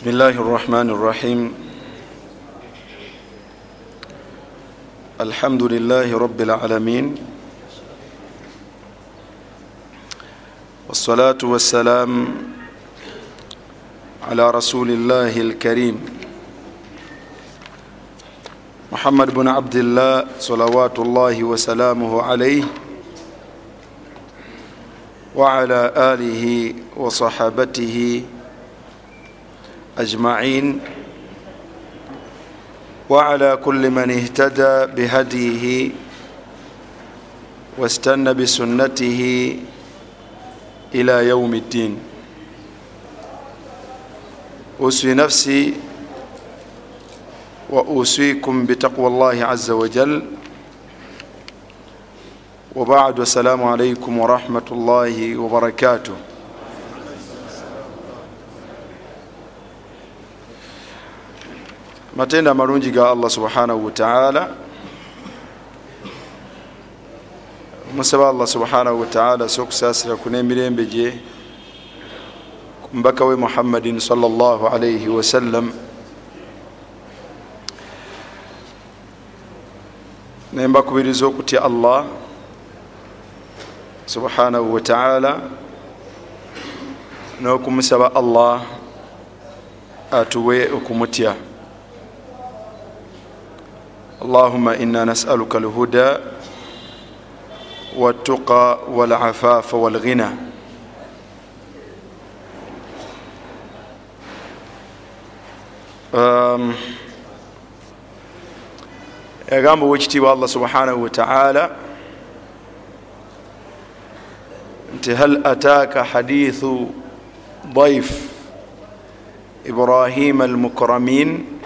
بسم الله الرحمن الرحيم الحمد لله رب العالمين والصلاة والسلام على رسول الله الكريم محمد بن عبد الله صلوات الله وسلامه عليه وعلى آله وصحابته وعلى أجمعين وعلى كل من اهتدى بهديه واستنى بسنته إلى يوم الدين. أوصي نفسي وأوصيكم بتقوى الله عز وجل. وبعد السلام عليكم ورحمة الله وبركاته. Matenda amalungi ga allah subhanahu wataala musaba allah subhanahu wataala asa okusasiraku nemirembe gye ku mubaka we muhammadin salllah alaihi wasallam nembakubiriza okutya allah subhanahu wataala n'okumusaba allah atuwe okumutya allahuma ina nasaluka alhuda والتقى والعفاف والغنى yagamba owekitiibwa allah subhanahu wataala nti hal ataaka hadithu daif ibrahima almukramin?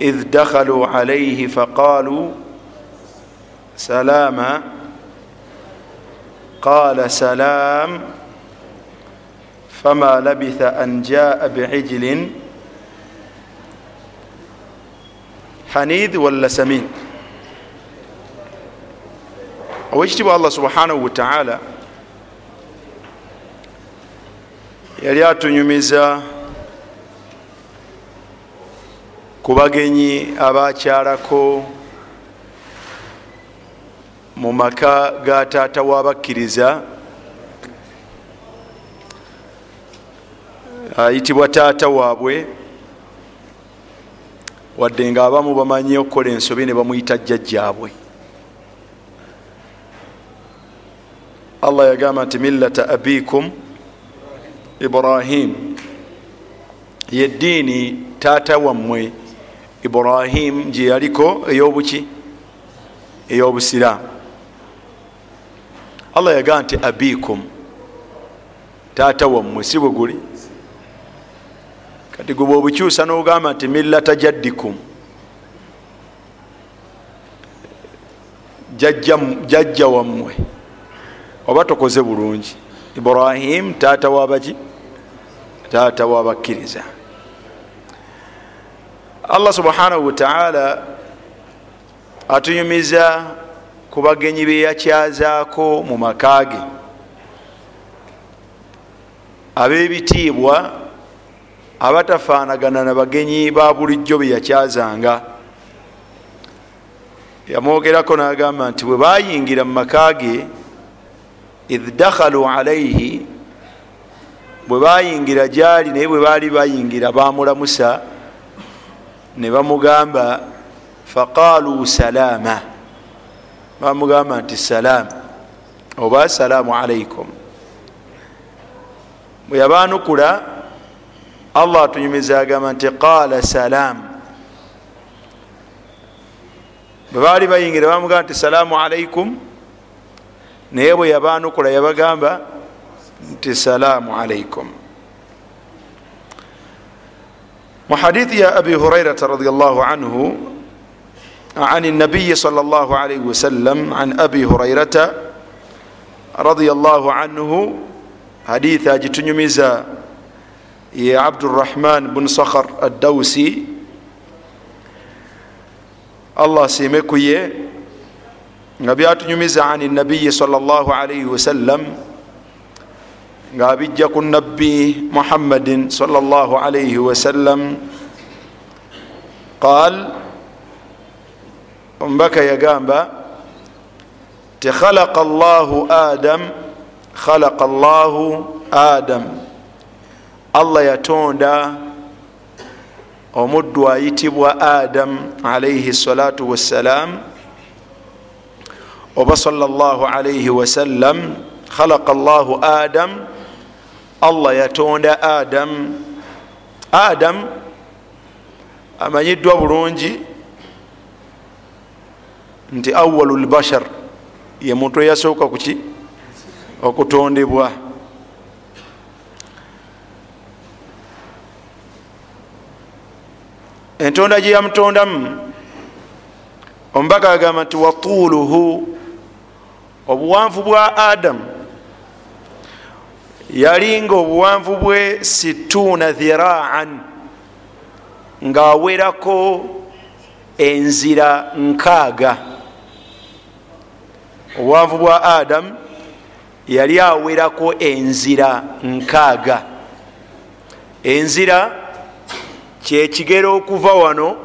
إذ دخلوا عليه فقالوا سلاما قال سلام فما لبث أن جاء بعجل حنيذ ولا سمين owekitiibwa allah subhanahu wataala yali atunyumiza ku bagenyi abakyalako mu maka ga taata wabakkiriza ayitibwa taata waabwe wadde nga abamu bamanyi okukola ensobi ne bamuyita jjajjaabwe. Allah yagamba nti millata abikum ibrahim. Yeddiini taata wammwe ibrahim gye yaliko eyobuki eyobusiraamu allah yagamba nti abikum taata wammwe si bwe guli. Kati gwe bwobukyusa nogamba nti millata jaddikum. Jajja wammwe. Oba tokoze bulungi. Ibrahim taata wabaki taata wabakkiriza allah subhanahu wataala atunyumiza ku bagenyi beyakyazaako mu maka ge. Ab'ebitiibwa abatafaanagana na bagenyi ba bulijjo beyakyazanga yamwogerako nagamba nti bwe bayingira mu maka ge idh dakhalu alaihi bwe bayingira gyali naye bwe baali bayingira bamulamusa ne bamugamba faqalu salama. Bamugamba nti salam. Oba assalamu alaikum bwe yabanukula allah atunyumiza agamba nti qala salam. Bwe baali bayingira bamugamba nti salamu alaikum naye bwe yabanukula yabagamba nti salamu alaikum وحديث يا أبي هريرة رضي الله عنه عن النبي صلى الله عليه وسلم عن أبي هريرة رضي الله عنه حديث أجتنمز يا عبد الرحمن بن صخر الدوسي allah asiimekuye nga byatunyumiza ani nabiyi sal llah alaihi wasallam ngaabijja ku nabbi muhammadin salllah alaihi wasallam qaal omubaka yagamba ti khalaqa llahu adam khalaqa llahu adam. Allah yatonda omuddu ayitibwa adam alaihi salatu wassalam. Oba salllah alaihi wasallam khalaqa llahu adam allah yatonda adam. Adam amanyiddwa bulungi nti awalu lbashar ye muntu eyasooka kuki okutondebwa. Entonda gye yamutondamu omubaka agamba nti watuluhu obuwanvu bwa adamu yali nga obuwanvu bwe situna dhiraan ngaawerako enzira nkaaga. Obuwanvu bwa adamu yali awerako enzira nkaaga. Enzira kyekigero okuva wano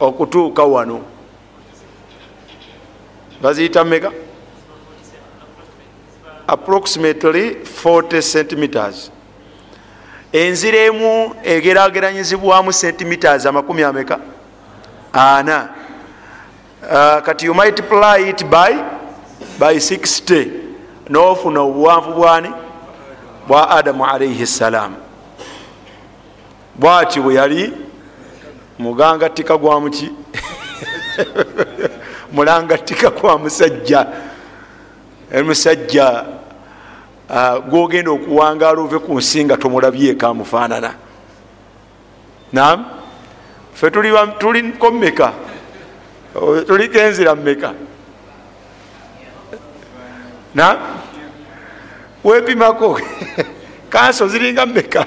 okutuuka wano. Baziyita meka approximately 40 centimeters. Enzira emu egerageranyizibwamu centimeters amakumi ameka? Ana. Uh, kati you multiply it by, by 60 nofuna obuwanvu bwani? Bwa adamu alaihi ssalam bwati bwe yali mugangatika gwa muki? Mulangatika gwa musajja. Musajja gwogenda okuwangala ove ku nsi nga tomulabyeko amufaanana nam fe tuliko mumeka tuliko enzira mumeka na wepimako kanso ziringa mumeka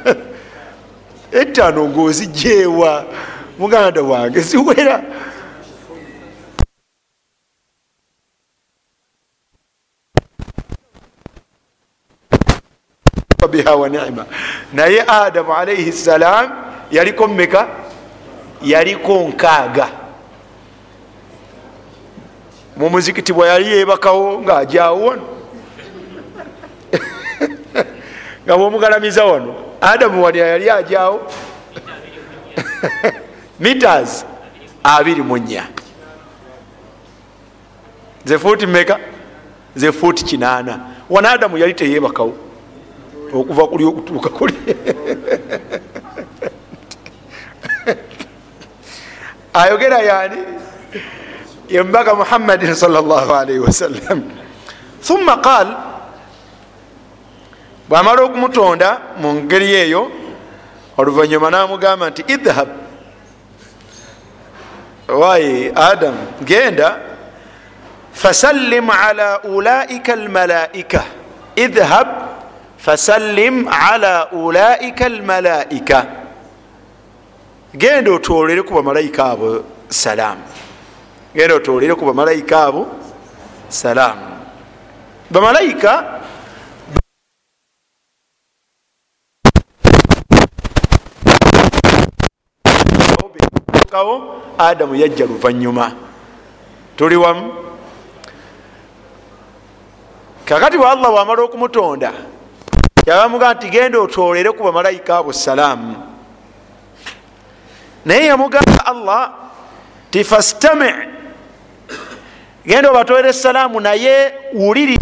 etaano ngaozijeewa muganda wange ziwera biha wa nima. Naye adamu alaihi ssalam yaliko mumeka yaliko nkaaga. Mumuzikiti bwe yali yebakawo ngaajawo wano. Nga bwomugalamiza wano adamu wali yali ajawo mitas abiri munya ze fuuti meka ze fuuti kinaana. Wana adamu yali teyebakawo okuva kuli okutuuka kuli. Ayogera yani yembaga muhammadin salllahalaihi wasallam thumma qal bwamala okumutonda mu ngeri eyo oluvanyuma namugamba nti idhab waye adam genda fasallim ala ulaika almalaika idhab fasallim ala ulaika almalaika. Genda otwolere ku bamalayika abo salaamu genda otwolere ku bamalayika abo salaamu bamalayika kawo adamu yajja luvanyuma tuli wamu. Kakati bwe allah bwamala okumutonda yabamugaa nti genda otwolere ku bamalayika abo salaamu. Naye yamugamba allah ti fastami. Genda obatwolere esalaamu naye wuliri.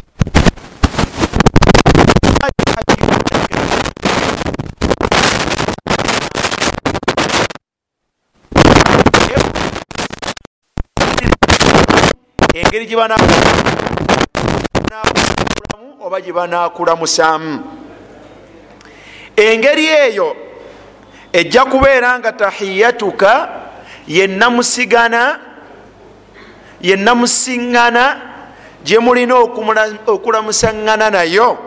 Engeri gyebanakulamu oba gyebanakulamusamu engeri eyo ejja kubeera nga tahiyatuka yenamusigana yenamusiŋŋana gye mulina okulamusaŋŋana nayo.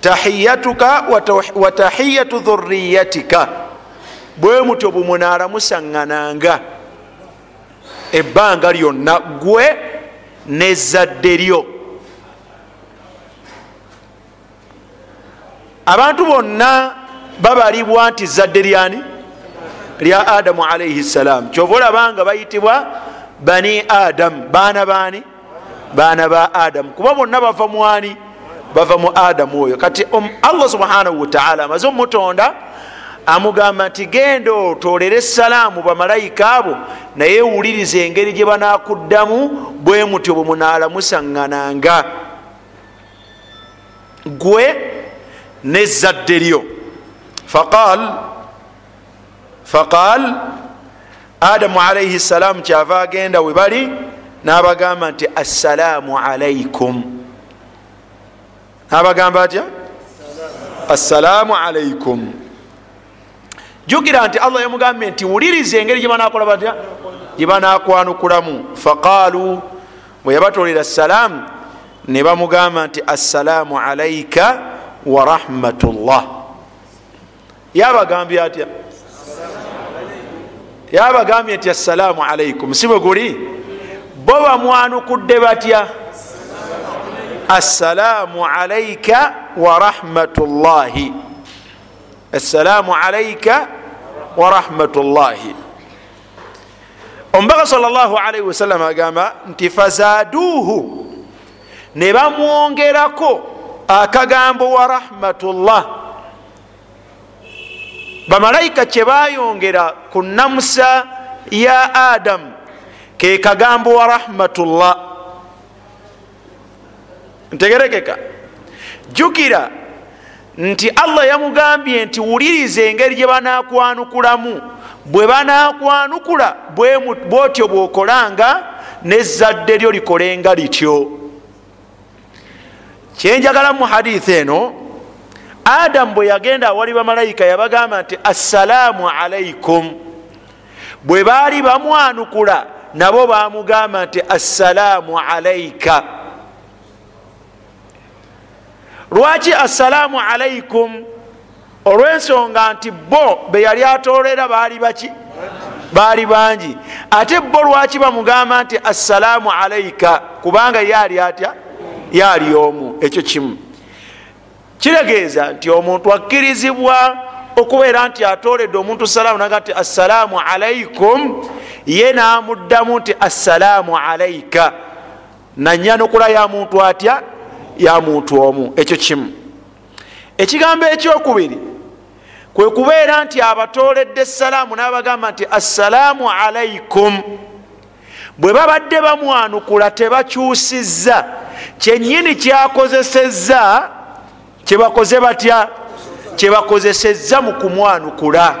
Tahiyatuka wa tahiyatu dhuriyatika bwe mutyo bwe munaalamusaŋŋananga ebbanga lyonna gwe nezadde lyo abantu bonna babalibwa nti zadde lyani? Lya adamu alaihi ssalam kyova olabanga bayitibwa bani adamu baana baani? Baana ba adamu kuba bonna bava mwani bava mu adamu oyo. Kati um, allah subhanahu wataala amaze omutonda amugamba nti genda otolere essalaamu bamalayika abo naye wuliriza engeri gye banakuddamu bwe mutyo bwe munaalamusaŋŋananga gwe nezadde lyo. Faqal faqal adamu alaihi ssalaamu kyava agenda we bali n'abagamba nti assalaamu alaikum n'abagamba atya? Assalaamu alaikum jukira nti allah yamugambye nti wuliriza engeri gyebanakola batya? Gyebanakwanukulamu faqalu bwe yabatolera salaamu ne bamugamba nti assalaamu alaika wa rahmatullah. Yabagambye atya? Yabagambye nti assalaamu alaikum si bwe guli? Bo bamwanukudde batya? Assalaamu alaika wa rahmatullahi. Assalaamu alaika wa rahmatullahi. Omubaka salllahalaihi wasallam agamba nti fazaaduuhu. Ne bamwongerako akagambo wa rahmatullah. Bamalayika kyebayongera ku namusa ya adamu ke kagambo wa rahmatullah. Ntegerekeka. Jukira nti allah yamugambye nti wuliriza engeri gye banakwanukulamu bwe banakwanukula bwotyo bwokolanga nezadde lyo likolenga lityo kyenjagala mu haditha eno adamu bwe yagenda awali bamalayika yabagamba nti assalaamu alaikum bwe baali bamwanukula nabo bamugamba nti assalaamu alaika lwaki assalaamu alaikum olwensonga nti bo be yali atolera baali baki baali bangi. Ate bo lwaki bamugamba nti assalaamu alaika kubanga yaali atya yaali omu ekyo kimu. Kiregeeza nti omuntu akkirizibwa okubeera nti atoledde omuntu salaamu naga nti assalaamu alaikum ye namuddamu nti assalaamu alaika nanyanukula ya muntu atya? Ya muntu omu ekyo kimu. Ekigambo ekyokubiri kwe kubeera nti abatoledde salaamu nabagamba nti assalaamu alaikum bwe babadde bamwanukula tebakyusizza. Kyenyini kyakozesezza kyebakoze batya? Kyebakozesezza mu kumwanukula.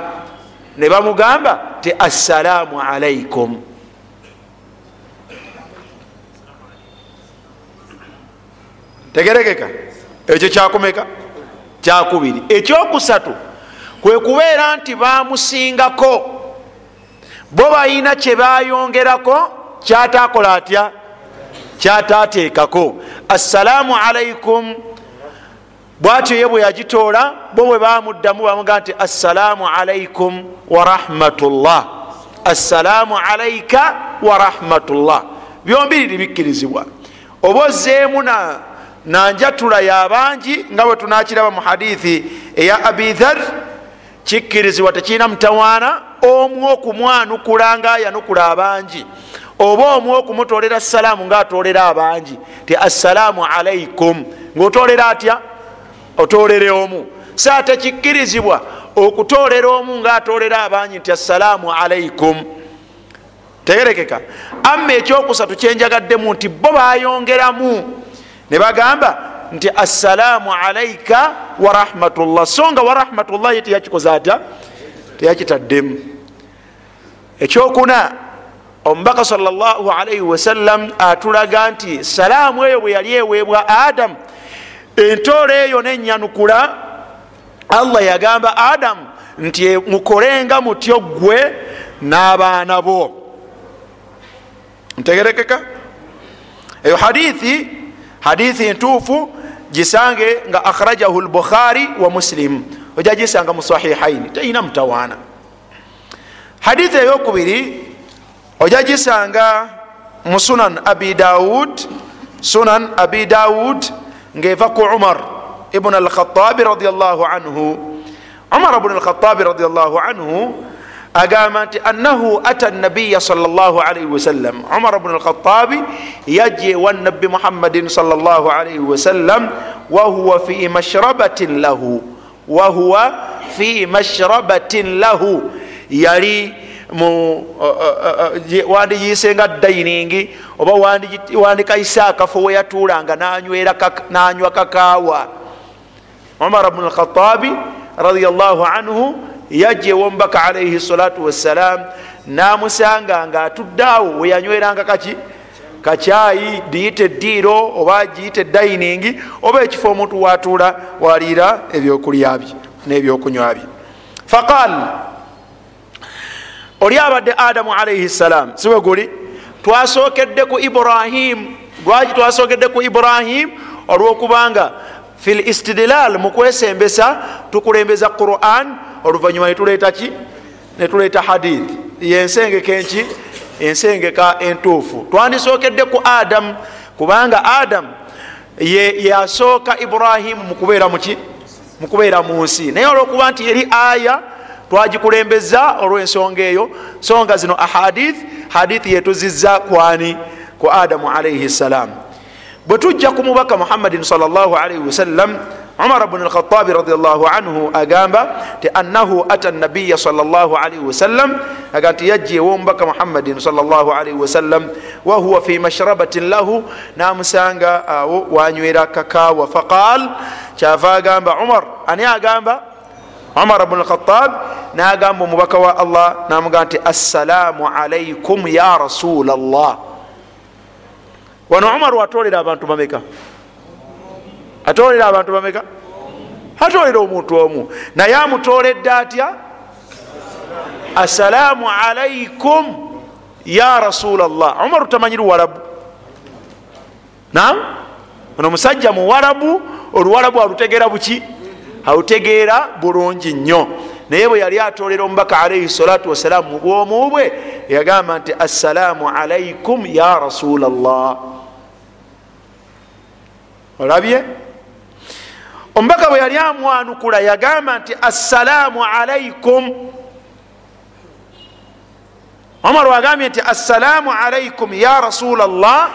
Ne bamugamba ti assalaamu alaikum tegerekeka? Ekyo kyakumeka? Kyakubiri. Ekyokusatu kwe kubeera nti bamusingako bo balina kyebayongerako kyatakola atya? Kyatateekako. Assalaamu alaikum bwatyo ye bwe yagitoola bo bwe bamuddamu bamugaa nti assalaamu alaikum warahmatullah assalaamu alaika warahmatullah byombiriri bikkirizibwa. Oba ozeemu nanjatula yabangi nga bwe tunakiraba mu hadithi eya abidhar kikkirizibwa tekirina mutawaana omu okumwanukula nga ayanukula abangi oba omu okumutolera salaamu nga atolera abangi ti assalaamu alaikum ngaotolera atya? Otolere omu. Saa tekikkirizibwa okutolera omu nga atolera abangi nti assalaamu alaikum tegerekeka. Amma ekyokusatu kyenjagaddemu nti bo bayongeramu ne bagamba nti assalaamu alaika warahmatullah so nga warahmatullahi teyakikoze atya? Teyakitaddemu ekyokuna omubaka salaalaihi wasallam atulaga nti salaamu eyo bwe yali eweebwa adamu entoola eyo nenyanukula allah yagamba adamu nti mukolenga mutyo gwe n'abaana bo. Ntegerekeka? Eyo hadithi hadithi ntuufu gisange nga akhrajahu lbukhari wa muslim. Oja gisanga mu sahihaini teyina mutawaana. Hadithi eyokubiri oja gisanga mu sunan abi daud sunan abi daud ngaeva ku umar ibn alkhatabi radiallahu anhu. Umar bn alkhatabi radiallahu anhu agamba nti annahu ata nabiya salaalaihi wasallam umar bn alkhatabi yaje wa nabbi muhammadin salaalaihi wasallam wahuwa fi mashrabatin lahu wahuwa fi mashrabatin lahu. Yali wandiyise nga dainingi oba wandikayise akafo weyatuulanga nanywa kakaawa. Umar bnu alkhatabi radiallahu anhu yajja ewomubaka alaihi salatu wassalam namusanga nga atuddaawo weyanyweranga kaki? Kakyayi diyita eddiiro oba giyita edainingi oba ekifo omuntu watuula waliira ebyokulya bye nebyokunywa bye. Faqal oli abadde adamu alaihi ssalam siwe guli? Twasokedde ku ibrahimu lwaki twasokedde ku ibrahimu olwokubanga fi l istidlal mukwesembesa tukulembeza quran oluvanyuma netuleeta ki? Netuleeta hadith. Yensengeka enki ensengeka entuufu. Twandisokedde ku adamu kubanga adamu yasooka ibrahimu mukubeera muki mukubeera mu nsi. Naye olwokuba nti eri aya twagikulembeza olwensonga eyo. Songa zino ahadith hadithi yetuziza kwani ku adamu alaihi ssalam bwe tujja ku mubaka muhammadin salaalaihi wasallam umar bn alkhatabi radiallahu anhu agamba ti annahu ata nabiya salaalaihi wasallam aga nti yajja ewomubaka muhammadin salaalaihi wasallam wahuwa fi mashrabatin lahu namusanga awo wanywera kakawa. Faqal kyava agamba umar ani agamba umar bn alkhatab nagamba omubaka wa allah namugamba nti assalaamu alaikum ya rasula allah wano umar atolera abantu bameka? Atolera abantu bameka? Atolera omuntu omu. Naye amutoledde atya? Assalaamu alaikum ya rasula llah umar tamanyi luwarabu nam ono omusajja muwarabu oluwarabu alutegeera buki alutegeera bulungi nnyo. Naye bwe yali atolera omubaka alaihi salatu wassalamu mu bwomu bwe yagamba nti assalaamu alaikum ya rasula llah olabye? Omubaka bwe yali amwanukula yagamba nti assalaamu alaikum omar agambye nti assalaamu alaikum ya rasula llah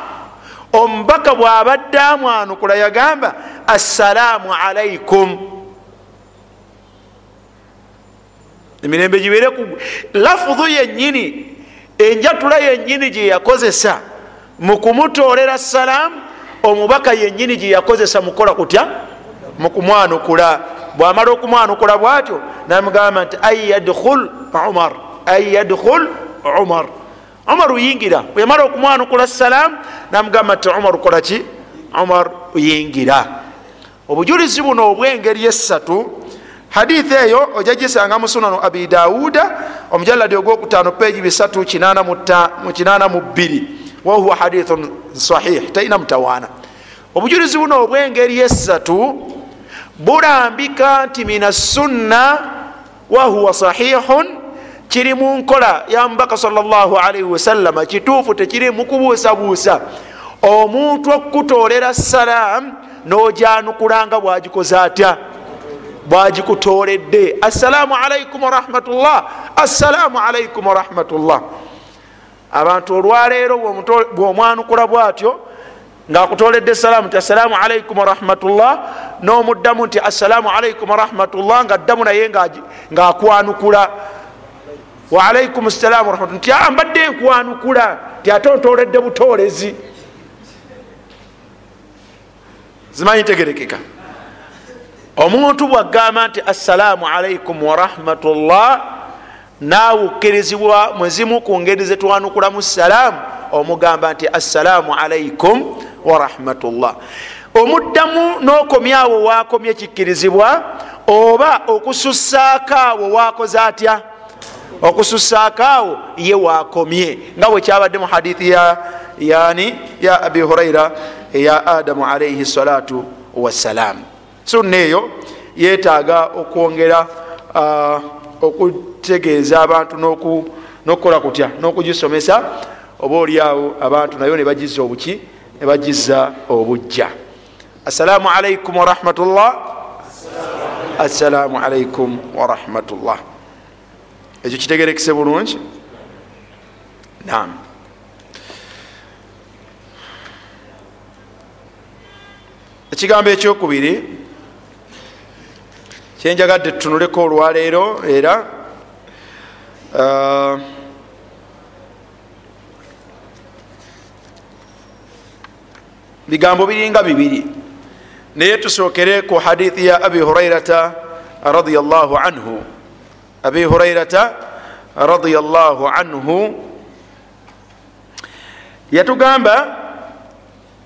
omubaka bwabadde amwanukula yagamba assalaamu alaikum emirembe gibeere kugwe lafudu yenyini enjatula yenyini gyeyakozesa mu kumutolera salaamu omubaka yenyini gyeyakozesa mukola kutya? Mukumwanukula bwamala okumwanukula bwatyo namugamba nti an yadkhul umar an yadkhul umar. Umar uyingira. Bweyamala okumwanukula salaamu namugamba nti umar ukolaki umar uyingira. Obujulizi buno obwengeri esatu hadithi eyo ojja gisanga mu sunanu abi dawuda omujaladi ogwokutaano peegi 382 wahuwa hadithun sahih talina mutawaana. Obujulizi buno obwengeri esatu bulambika nti min assunna wahuwa sahihun kiri mu nkola ya mubaka salaalaihi wasallama kituufu tekiri mukubuusabuusa omuntu okukutolera salaamu nojanukulanga bwagikoze atya bwagikutoledde. Assalaamu alaikum warahmatullah. Assalaamu alaikum warahmatullah. Abantu olwaleero bwomwanukula bwatyo ngaakutoledde salaamu nti assalaamu alaikum warahmatullah. Nomuddamu nti assalaamu alaikum warahmatullah nga ddamu naye ngaakwanukula waalaikum ssalaamu warahmatullah. Nti ambadde nkwanukula. Nti ate ontoledde butolezi zimanyi tegerekeka omuntu bwagamba nti assalaamu alaikum warahmatullah naawe okkirizibwa mwezimu ku ngeri zetwanukulamu salaamu omugamba nti assalaamu alaikum warahmatullah omuddamu n'okomyawo wakomye kikkirizibwa oba okusussaako awo wakoze atya? Okusussaako awo ye wakomye nga bwe kyabadde mu hadithi ya yani ya abi huraira eya adamu alaihi salatu wassalaamu sunna eyo yetaaga okwongera okutegeeza abantu nokukola kutya? N'okugisomesa oba oliawo abantu nayo nebagiza obuki nebagiza obujja assalaamu alaikum warahmatullah assalaamu alaikum warahmatullah ekyo kitegerekese bulungi? Nam ekigambo ekyokubiri kyenjagadde tutunuleko olwaleero era uh, bigambo biringa bibiri. Naye tusookere ku hadithi ya abi hurairata radiallahu anhu. Abi hurairata radiallahu anhu yatugamba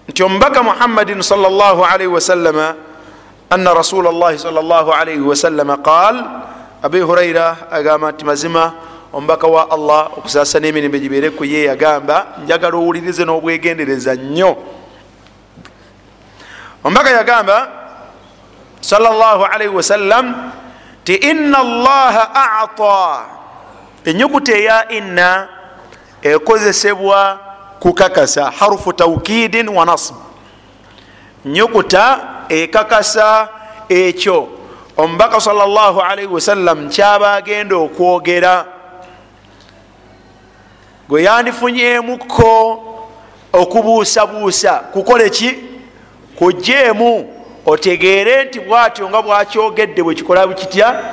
nti omubaka muhammadin salllahalaihi wasallama ana rasula llahi salllahalaihi wasallama qaal abi huraira agamba nti mazima omubaka wa allah okusaasa n'emirembe gibeereku ye yagamba njagala owulirize n'obwegendereza nnyo omubaka yagamba salllahalaihi wasallam ti ina allaha ata enyukuta eya inna ekozesebwa kukakasa harufu taukidin wa nasb nyukuta ekakasa ekyo. Omubaka salllahalaihi wasallam kyaba agenda okwogera. Gwe yandifunyemukko okubuusabuusa. Kukole ki? Kujeemu otegeere nti bwatyo nga bwakyogedde bwekikola bukitya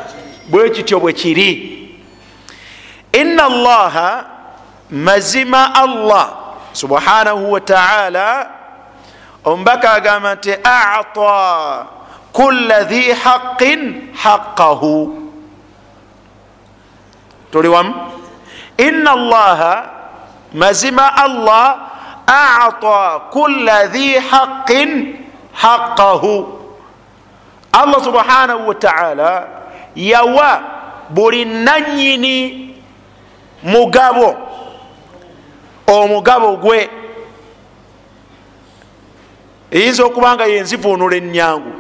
bwe kityo bwe kiri. Ina allaha mazima allah subhanahu wataala omubaka agamba nti ata kula dhi haqin haqahu tuli wamu? Ina allaha mazima allah ata kula dhi haqin haqahu allah subhanahu wataala yawa buli nanyini mugabo omugabo gwe eyinza okuba nga yenzivuunula enyangu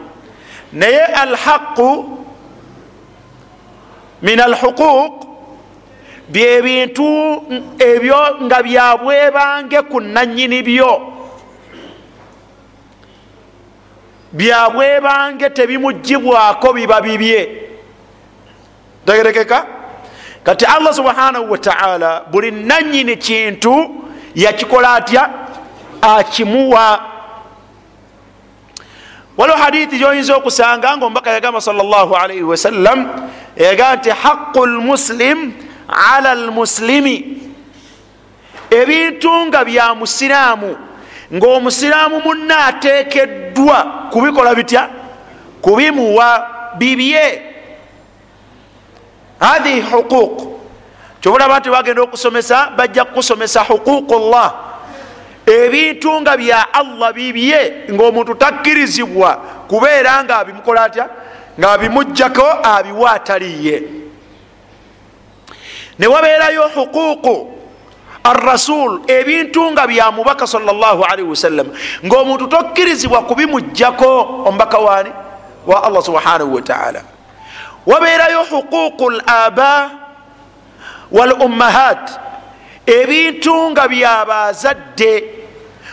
naye alhaqu min alhuquq byebintu ebyo nga byabwebange ku nanyini byo. Byabwebange tebimugibwako biba bibye. Tegerekeka kati allah subhanahu wataala buli nanyini kintu yakikola atya? Akimuwa waliwo hadithi gyoyinza okusanga nga omubaka yagamba salllahalaihi wasallam yagamba nti haqu lmuslim ala lmuslimi ebintu nga bya musiraamu ngaomusiraamu munna atekeddwa kubikola bitya? Kubimuwa bibye. Hathihi huquq. Kyobulaba nti bagenda okusomesa bajja kukusomesa huququ llah ebintu nga bya allah bibye ngaomuntu takkirizibwa kubeera nga abimukola atya? Nga abimugjako abiwa ataliye newabeerayo huququ arasul ebintu nga bya mubaka salllahalaihi wasallam ngaomuntu tokkirizibwa kubimugjako omubaka wani wa allah subhanahu wataala wabeerayo huququ laba walummahat ebintu nga byabazadde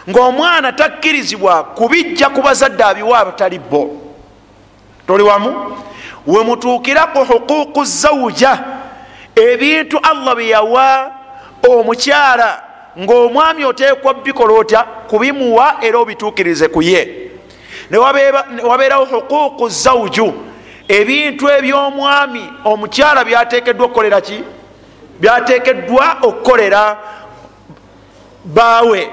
ngaomwana takkirizibwa kubijja ku bazadde abiwa abatali bo. Toli wamu? Wemutuukira ku huququ zawuja ebintu allah byeyawa omukyala ngaomwami oteekwa bikola otya kubimuwa era obituukirize ku ye. Newabeerawo huququ zawuju ebintu ebyomwami omukyala byatekeddwa okukolera ki byatekeddwa okukolera baawe.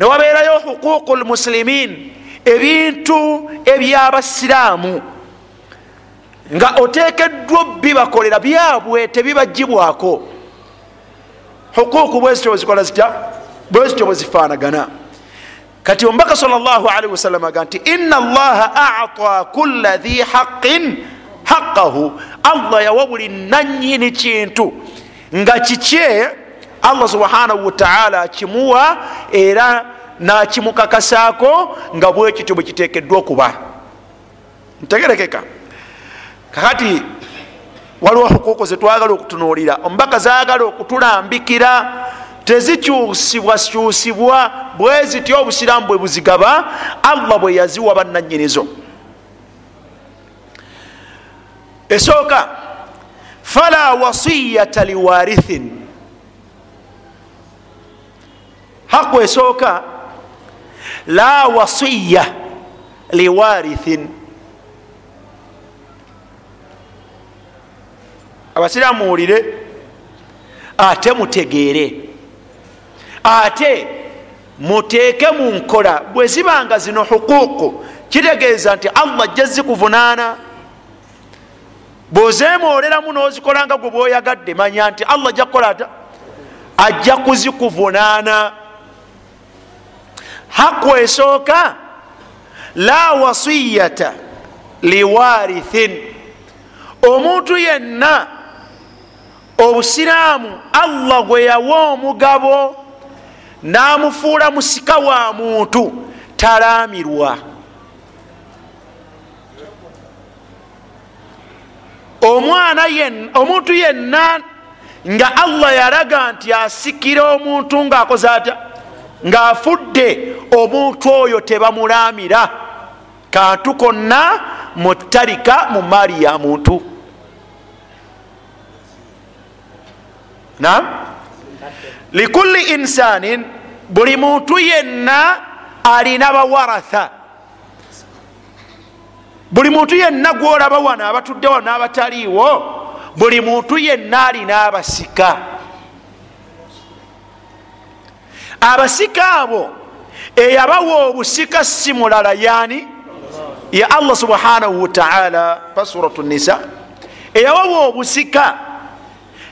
Newabeerayo huququ lmusilimin ebintu ebyabasiraamu. Nga otekeddwa bibakolera byabwe tebibagibwako huququ bwezityo bwezikola zitya? Bwezityo bwezifaanagana kati omubaka salllahalihi wasallam aga nti ina allaha ata kula dhi haqin haqahu allah yawa buli nanyini kintu nga kikye allah subhanahu wataala akimuwa era nakimukakasaako nga bwekityo bwekitekeddwa okuba. Ntegerekeka. Kakati waliwo hukuku zetwagala okutunuulira omubaka zagala okutulambikira tezikyusibwakyusibwa bwe zitya obusiraamu bwe buzigaba allah bwe yaziwa bannanyinizo esooka fala wasiyata liwarithin haqu esooka la wasiya liwarithin abasiraamu muwulire ate mutegeere ate muteeke mu nkola bwe zibanga zino huquuqu kitegeeza nti allah ajja zikuvunaana bwozeemooleramu n'ozikolanga gwe bwoyagadde manya nti allah ajja kukola ata? Ajja kuzikuvunaana. Haqu esooka la wasiyata liwarithin. Omuntu yenna obusiraamu allah gwe yawa omugabo n'amufuula musika wa muntu talaamirwa omwana omuntu yenna nga allah yalaga nti asikira omuntu ngaakoze atya? Ng'afudde omuntu oyo tebamulaamira. Kantu konna mutalika mu maali ya muntu. Nam likulli insanin buli muntu yenna alina bawaratha buli muntu yenna gwolaba wano abatudde wano n'abataliiwo buli muntu yenna alina abasika abasika abo eyabawa obusika si mulala yani ya allah subhanahu wataala pa surat nisa eyabawa obusika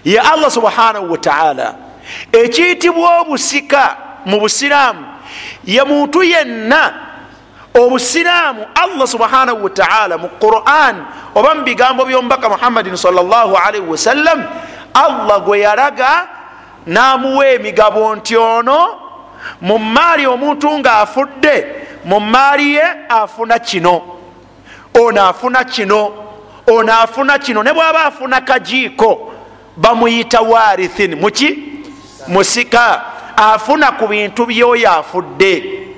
ya allah subhanahu wataala ekiyitibwa obusika mu busiraamu. Ye muntu yenna obusiraamu allah subhanahu wataala mu quran oba mu bigambo byomubaka muhammadin salllahalihi wasallam allah gwe yalaga n'amuwa emigabo nti ono mu maali omuntu ng'afudde mu maali ye afuna kino ono afuna kino ono afuna kino. Ne bw'aba afuna kajiiko bamuyita warithin. Muki musika afuna ku bintu byoyo afudde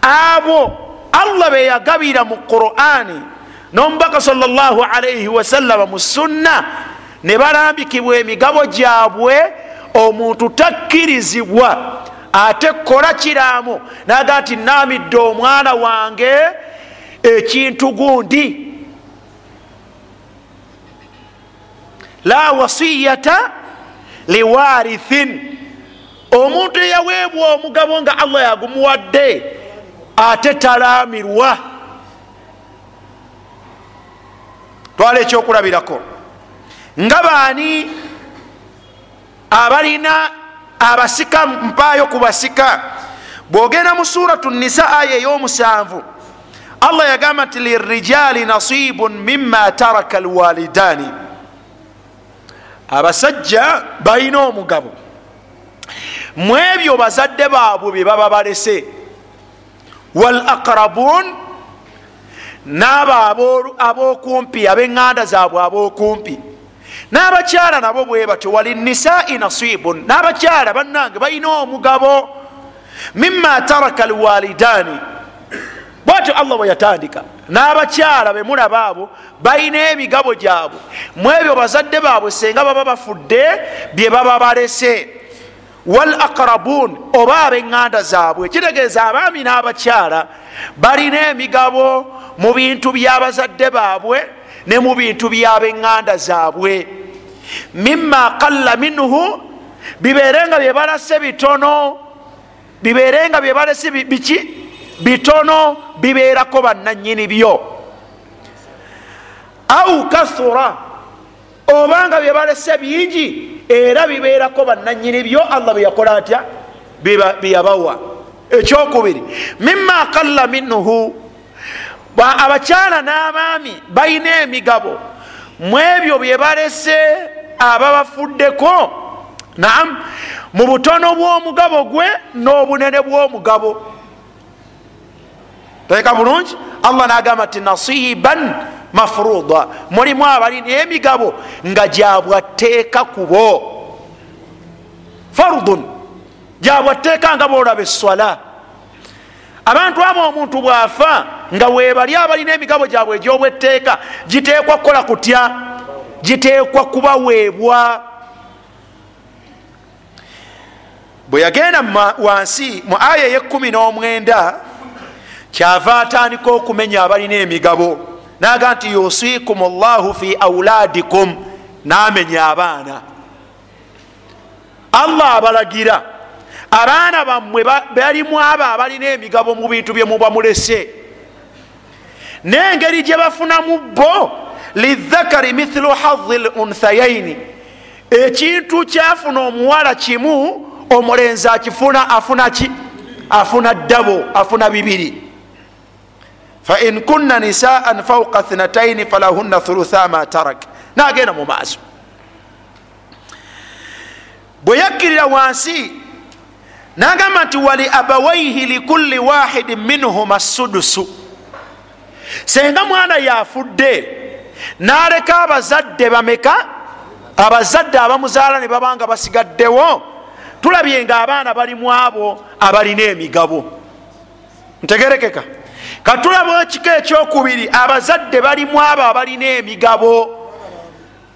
abo allah be yagabira mu qurani n'omubaka salllahalaihi wasallama mu sunna ne balambikibwa emigabo gyabwe omuntu takkirizibwa ate kola kiraamu naga nti naamidde omwana wange ekintu gundi. La wasiyata liwarithin. Omuntu eyaweebwa omugabo nga allah yagumuwadde ate talaamirwa twala ekyokulabirako. Nga baani abalina abasika mpaayo ku basika? Bwogenda mu suratu nisa aya ey'omusanvu allah yagamba nti lirijali nasibun mima taraka alwalidaani abasajja balina omugabo. Mu ebyo bazadde baabwe bye baba balese wal aqrabun n'abo ab'okumpi ab'eŋŋanda zaabwe ab'okumpi. N'abakyala nabo bwe batyo walinisai nasibun. N'abakyala bannange balina omugabo mima taraka alwalidaani bwatyo allah bwe yatandika n'abakyala bemulaba abo balina emigabo gyabwe. Mu ebyo bazadde baabwe senga baba bafudde bye baba balese wal aqrabun oba ab'eŋŋanda zaabwe. Kitegeeza abaami n'abakyala balina emigabo mu bintu by'abazadde baabwe ne mu bintu by'ab'eŋŋanda zaabwe. Mima qalla minhu bibeerenga byebalase bitono bibeerenga byebalese biki? Bitono bibeerako bannanyini byo. Au kathura obanga byebalese bingi era bibeerako bannanyini byo allah byeyakola atya? Byeyabawa ekyokubiri mima qalla minhu abakyala n'abaami balina emigabo. Mu ebyo byebalese ababafuddeko naam mu butono bw'omugabo gwe n'obunene bw'omugabo. Teka bulungi? Allah nagamba nti nasiban mafuruda mulimu abalina emigabo nga gyabwateeka kubo farudun gyabwateeka nga boolaba eswala abantu abo omuntu bwafa nga webali abalina emigabo gyabwe egyobwetteeka giteekwa kukola kutya? Giteekwa kubaweebwa bwe yagenda wansi mu aya eyekumi n'omwenda kyava atandika okumenya abalina emigabo naga nti yusikum llahu fi auladikum namenya abaana. Allah abalagira. Abaana bammwe balimu abo abalina emigabo mu bintu bye muba mulese. N'engeri gye bafunamu bo lidhakari mithlu hadhi l unthayaini ekintu kyafuna omuwala kimu omulenzi akifuna afuna ki? Afuna ddabo afuna bibiri fain kunna nisaan fauka thnataini falahunna thulutha ma tarak. Nagenda mu maaso. Bwe yakkirira wansi nagamba nti wali abawaihi likulli wahidin minhuma sudusu senga mwana yafudde naleka abazadde bameka? Abazadde abamuzaala ne babanga basigaddewo? Tulabye nga abaana balimu abo abalina emigabo. Ntegerekeka katulaba ekiko ekyokubiri abazadde balimu abo abalina emigabo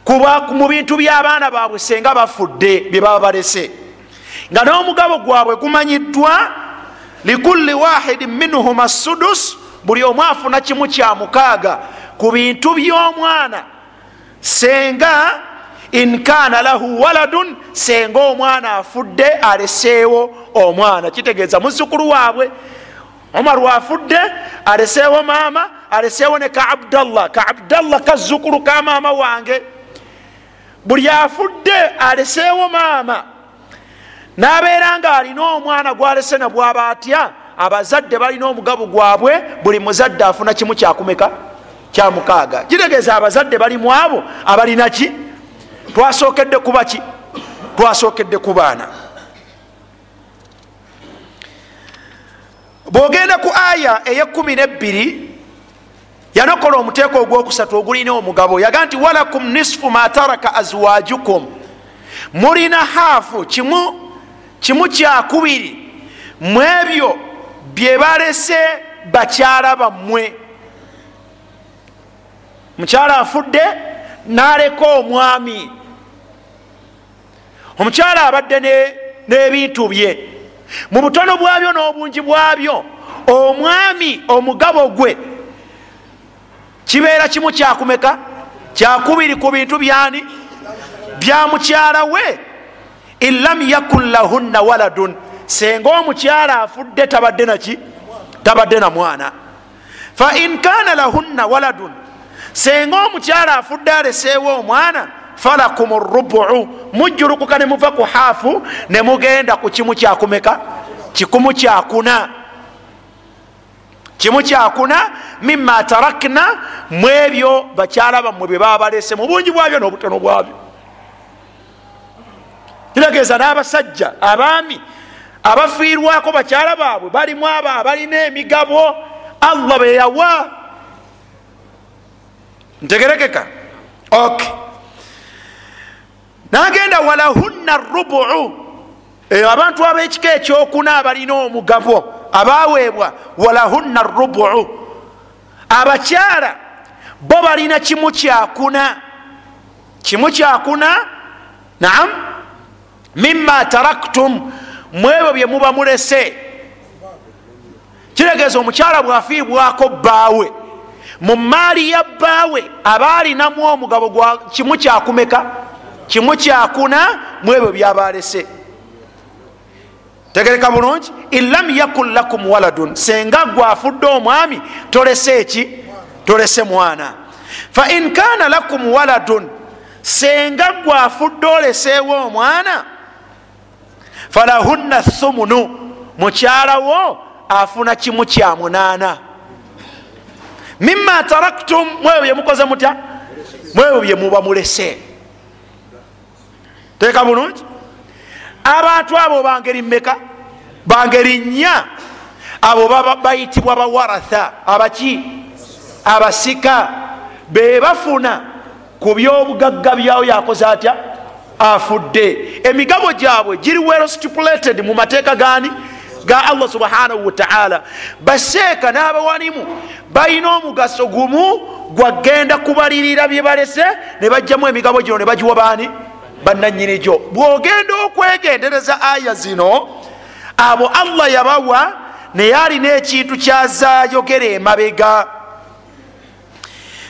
kuba mu bintu by'abaana baabwe senga bafudde bye baba balese. Nga n'omugabo gwabwe gumanyiddwa likulli wahidin minhuma sudus buli omu afuna kimu kya mukaaga. Ku bintu by'omwana senga inkana lahu waladun senga omwana afudde aleseewo omwana. Kitegeeza muzukulu waabwe omar wafudde aleseewo maama aleseewo ne ka abdallah ka abdallah kazukulu ka maama wange. Buli afudde aleseewo maama. Nabeera nga alina omwana gwalese nabwaba atya abazadde balina omugabo gwabwe buli muzadde afuna kimu kyakumeka? Kyamukaaga. Kitegeeza abazadde balimu abo abalina ki? Twasokedde kuba ki? Twasokedde ku baana bwogenda ku aya eyekumi nebbiri yanokola omuteeko ogwokusatu ogulina omugabo yaga nti walakum nisfu ma taraka azwajukum. Mulina haafu kimu kimu kyakubiri mu ebyo bye balese bakyala bammwe. Mukyala afudde naleka omwami. Omukyala abadde n'ebintu bye mu butono bwabyo n'obungi bwabyo omwami omugabo gwe kibeera kimu kyakumeka kyakubiri ku bintu byani? Bya mukyala we? Inlam yakun lahunna waladun. Senga omukyala afudde tabadde naki tabadde na mwana. Fain kana lahunna waladun. Senga omukyala afudde aleseewo omwana falakum rubu mujjulukuka ne muva ku haafu ne mugenda ku kimu kyakumeka kikumu kyakuna kimu kyakuna mima tarakna mu ebyo bakyala bammwe bye baba balese mu bungi bwabyo n'obutono bwabyo. Kitegeeza n'abasajja abaami abafiirwako bakyala baabwe balimu abo abalina emigabo allah beyawa ntegerekeka? Ok nagenda walahunna rubu eyo abantu ab'ekika ekyokuna abalina omugabo abaweebwa walahunna rubu abakyala bo balina kimu kyakuna. Kimu kyakuna? Naam. Mima taraktum mu ebyo bye muba mulese. Kitegeeza omukyala bwafiibwako bbaawe. Mu maali ya bbaawe aba alinamu omugabo kimu kyakumeka kimu kyakuna mu ebyo byabalese tegereka bulungi? Inlam yakun lakum waladun. Senga gwafudde omwami tolese eki? Tolese mwana. Fain kana lakum waladun. Senga gwafudde oleseewo omwana falahunna thumunu. Mukyalawo afuna kimu kya munaana. Mima taraktum mwebyo byemukoze mutya? Mwebyo byemuba mulese teeka bulungi abantu abo bangeri mmeka? Bangeri nnya? Abo bayitibwa bawaratha. Abaki? Abasika. Bebafuna ku byobugagga byawo yakoze atya? Afudde. Emigabo gyabwe giri well stipulated mu mateeka gani ga allah subhanahu wataala baseeka n'abawanimu balina omugaso gumu gwagenda kubalirira bye balese ne bajjamu emigabo gino ne bagiwa baani bananyini gyo. Bw'ogenda okwegendereza aya zino abo allah yabawa naye alina ekintu kyazayogera emabega.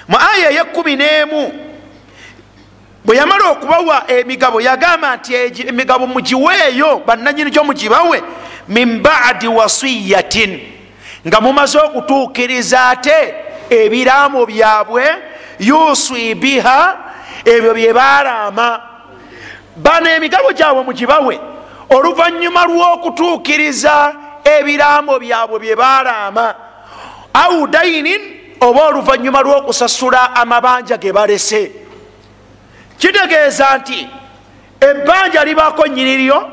Mu aya eyekumi n'emu bwe yamala okubawa emigabo yagamba nti emigabo mugiweeyo bannanyini gyo mugibawe min baadi wasiyatin nga mumaze okutuukiriza ate ebiraamo byabwe yuswi biha ebyo bye baalaama bano emigabo gyabwe mugibawe oluvanyuma lw'okutuukiriza ebiraamo byabwe bye baalaama au dainin oba oluvanyuma lw'okusasula amabanja ge balese. Kitegeeza nti ebbanja libaako nyiriryo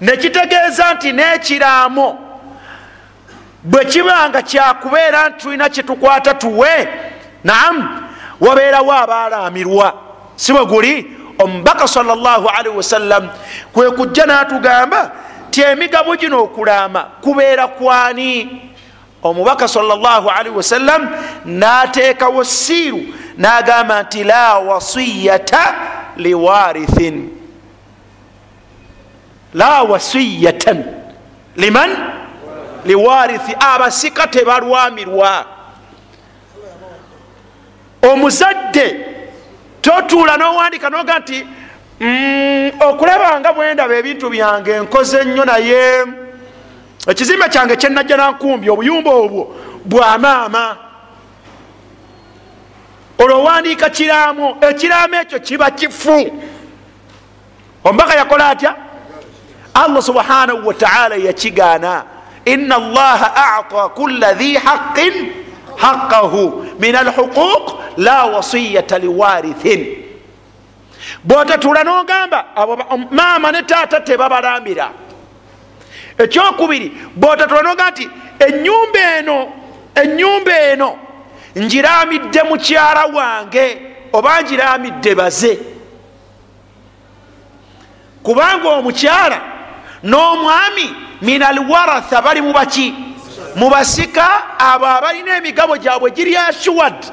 nekitegeeza nti n'ekiraamo bwe kiba nga kyakubeera nti tulina kyetukwata tuwe naamu wabeerawo abaalaamirwa si bwe guli omubaka salllahalihi wasallam kwe kujja n'atugamba ti emigabo gino okulaama kubeera kwani? Omubaka salllahalihi wasallam n'ateekawo siiru n'agamba nti la wasiyata liwarithin. La wasiyatan liman? Liwarithi. Abasika tebalwamirwa. Omuzadde totuula nowandika noga nti mm, okulaba nga bwendaba ebintu byange nkoze nnyo naye ekizimbe kyange kyenajja nankumbi obuyumba obwo bwamaama olwo owandiika kiraamo ekiraamo ekyo kiba kifu. Omubaka yakola atya? Allah subhanahu wataala yakigaana ina allaha ata kula dhi haqin haqahu min alhuquq la wasiyata liwarithin bwotatula nogamba maama ne taata tebabalambira ekyokubiri bwotatula nogamba nti enyumba eno enyumba eno ngiramidde mukyala wange oba ngiramidde baze. kubanga omukyala n'omwami min alwaratha bali mubaki mubasika abo abalina emigabo gyabwe giri ashuwad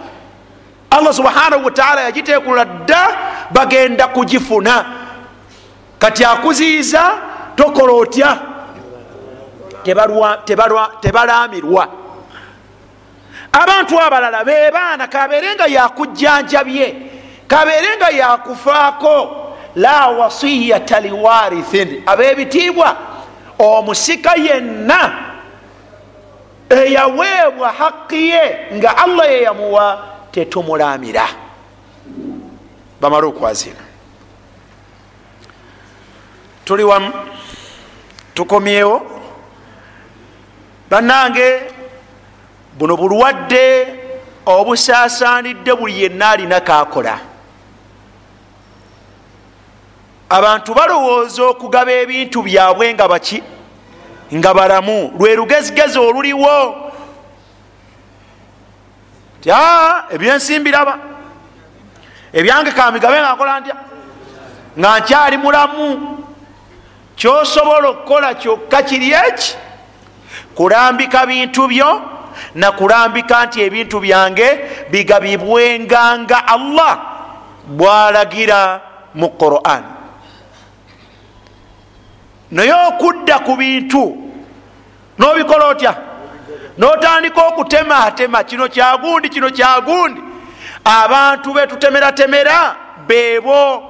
allah subhanahu wataala yagiteekula dda bagenda kugifuna. Kati akuziiza tokola otya? Tebalamirwa. Abantu abalala be baana kabeere nga yakujjanjabye kabeere nga yakufaako. La wasiyata liwarithin. Abebitiibwa omusika yenna eyaweebwa haqi ye nga allah yeyamuwa tetumulamira bamale okwazina. Tuli wamu tukomyewo. Bannange buno bulwadde obusaasaanidde buli yenna alina kakola. Abantu balowooza okugaba ebintu byabwe nga baki nga balamu lwe lugezigezi oluliwo. Ti ebyensimbi raba ebyange kamigabe nga nkola ntya? Nga nkyali mulamu kyosobola okukola kyokka kiri eki? Kulambika bintu byo nakulambika nti ebintu byange bigabibwenga nga allah. Bwalagira mu quran naye okudda ku bintu nobikola otya? Notandika okutematema kino kyagundi kino kyagundi abantu betutemeratemera beebo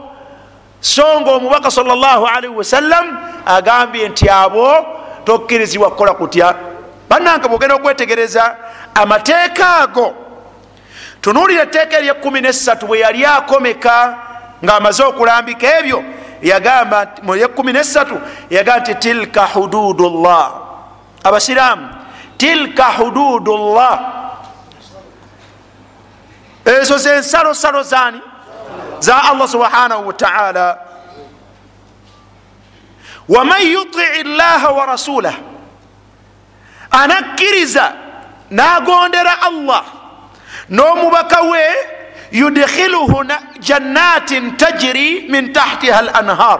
so nga omubaka salllahalihi wasallam agambye nti abo tokkirizibwa kukola kutya? Bannange bwogenda okwetegereza amateeka ago tunuulira etteeka eryekumi nesatu bwe yali akomeka ngaamaze okulambika ebyo yagamba muyekumi nesatu yagamba nti tilka hududu llah abasiraamu tilka hududu llah ezo zensalosalo zani za allah subhanahu wataala waman yutii llaha wa rasulah anakkiriza nagondera allah n'omubaka we yudkhiluhu jannatin tajiri min tahtiha al anhar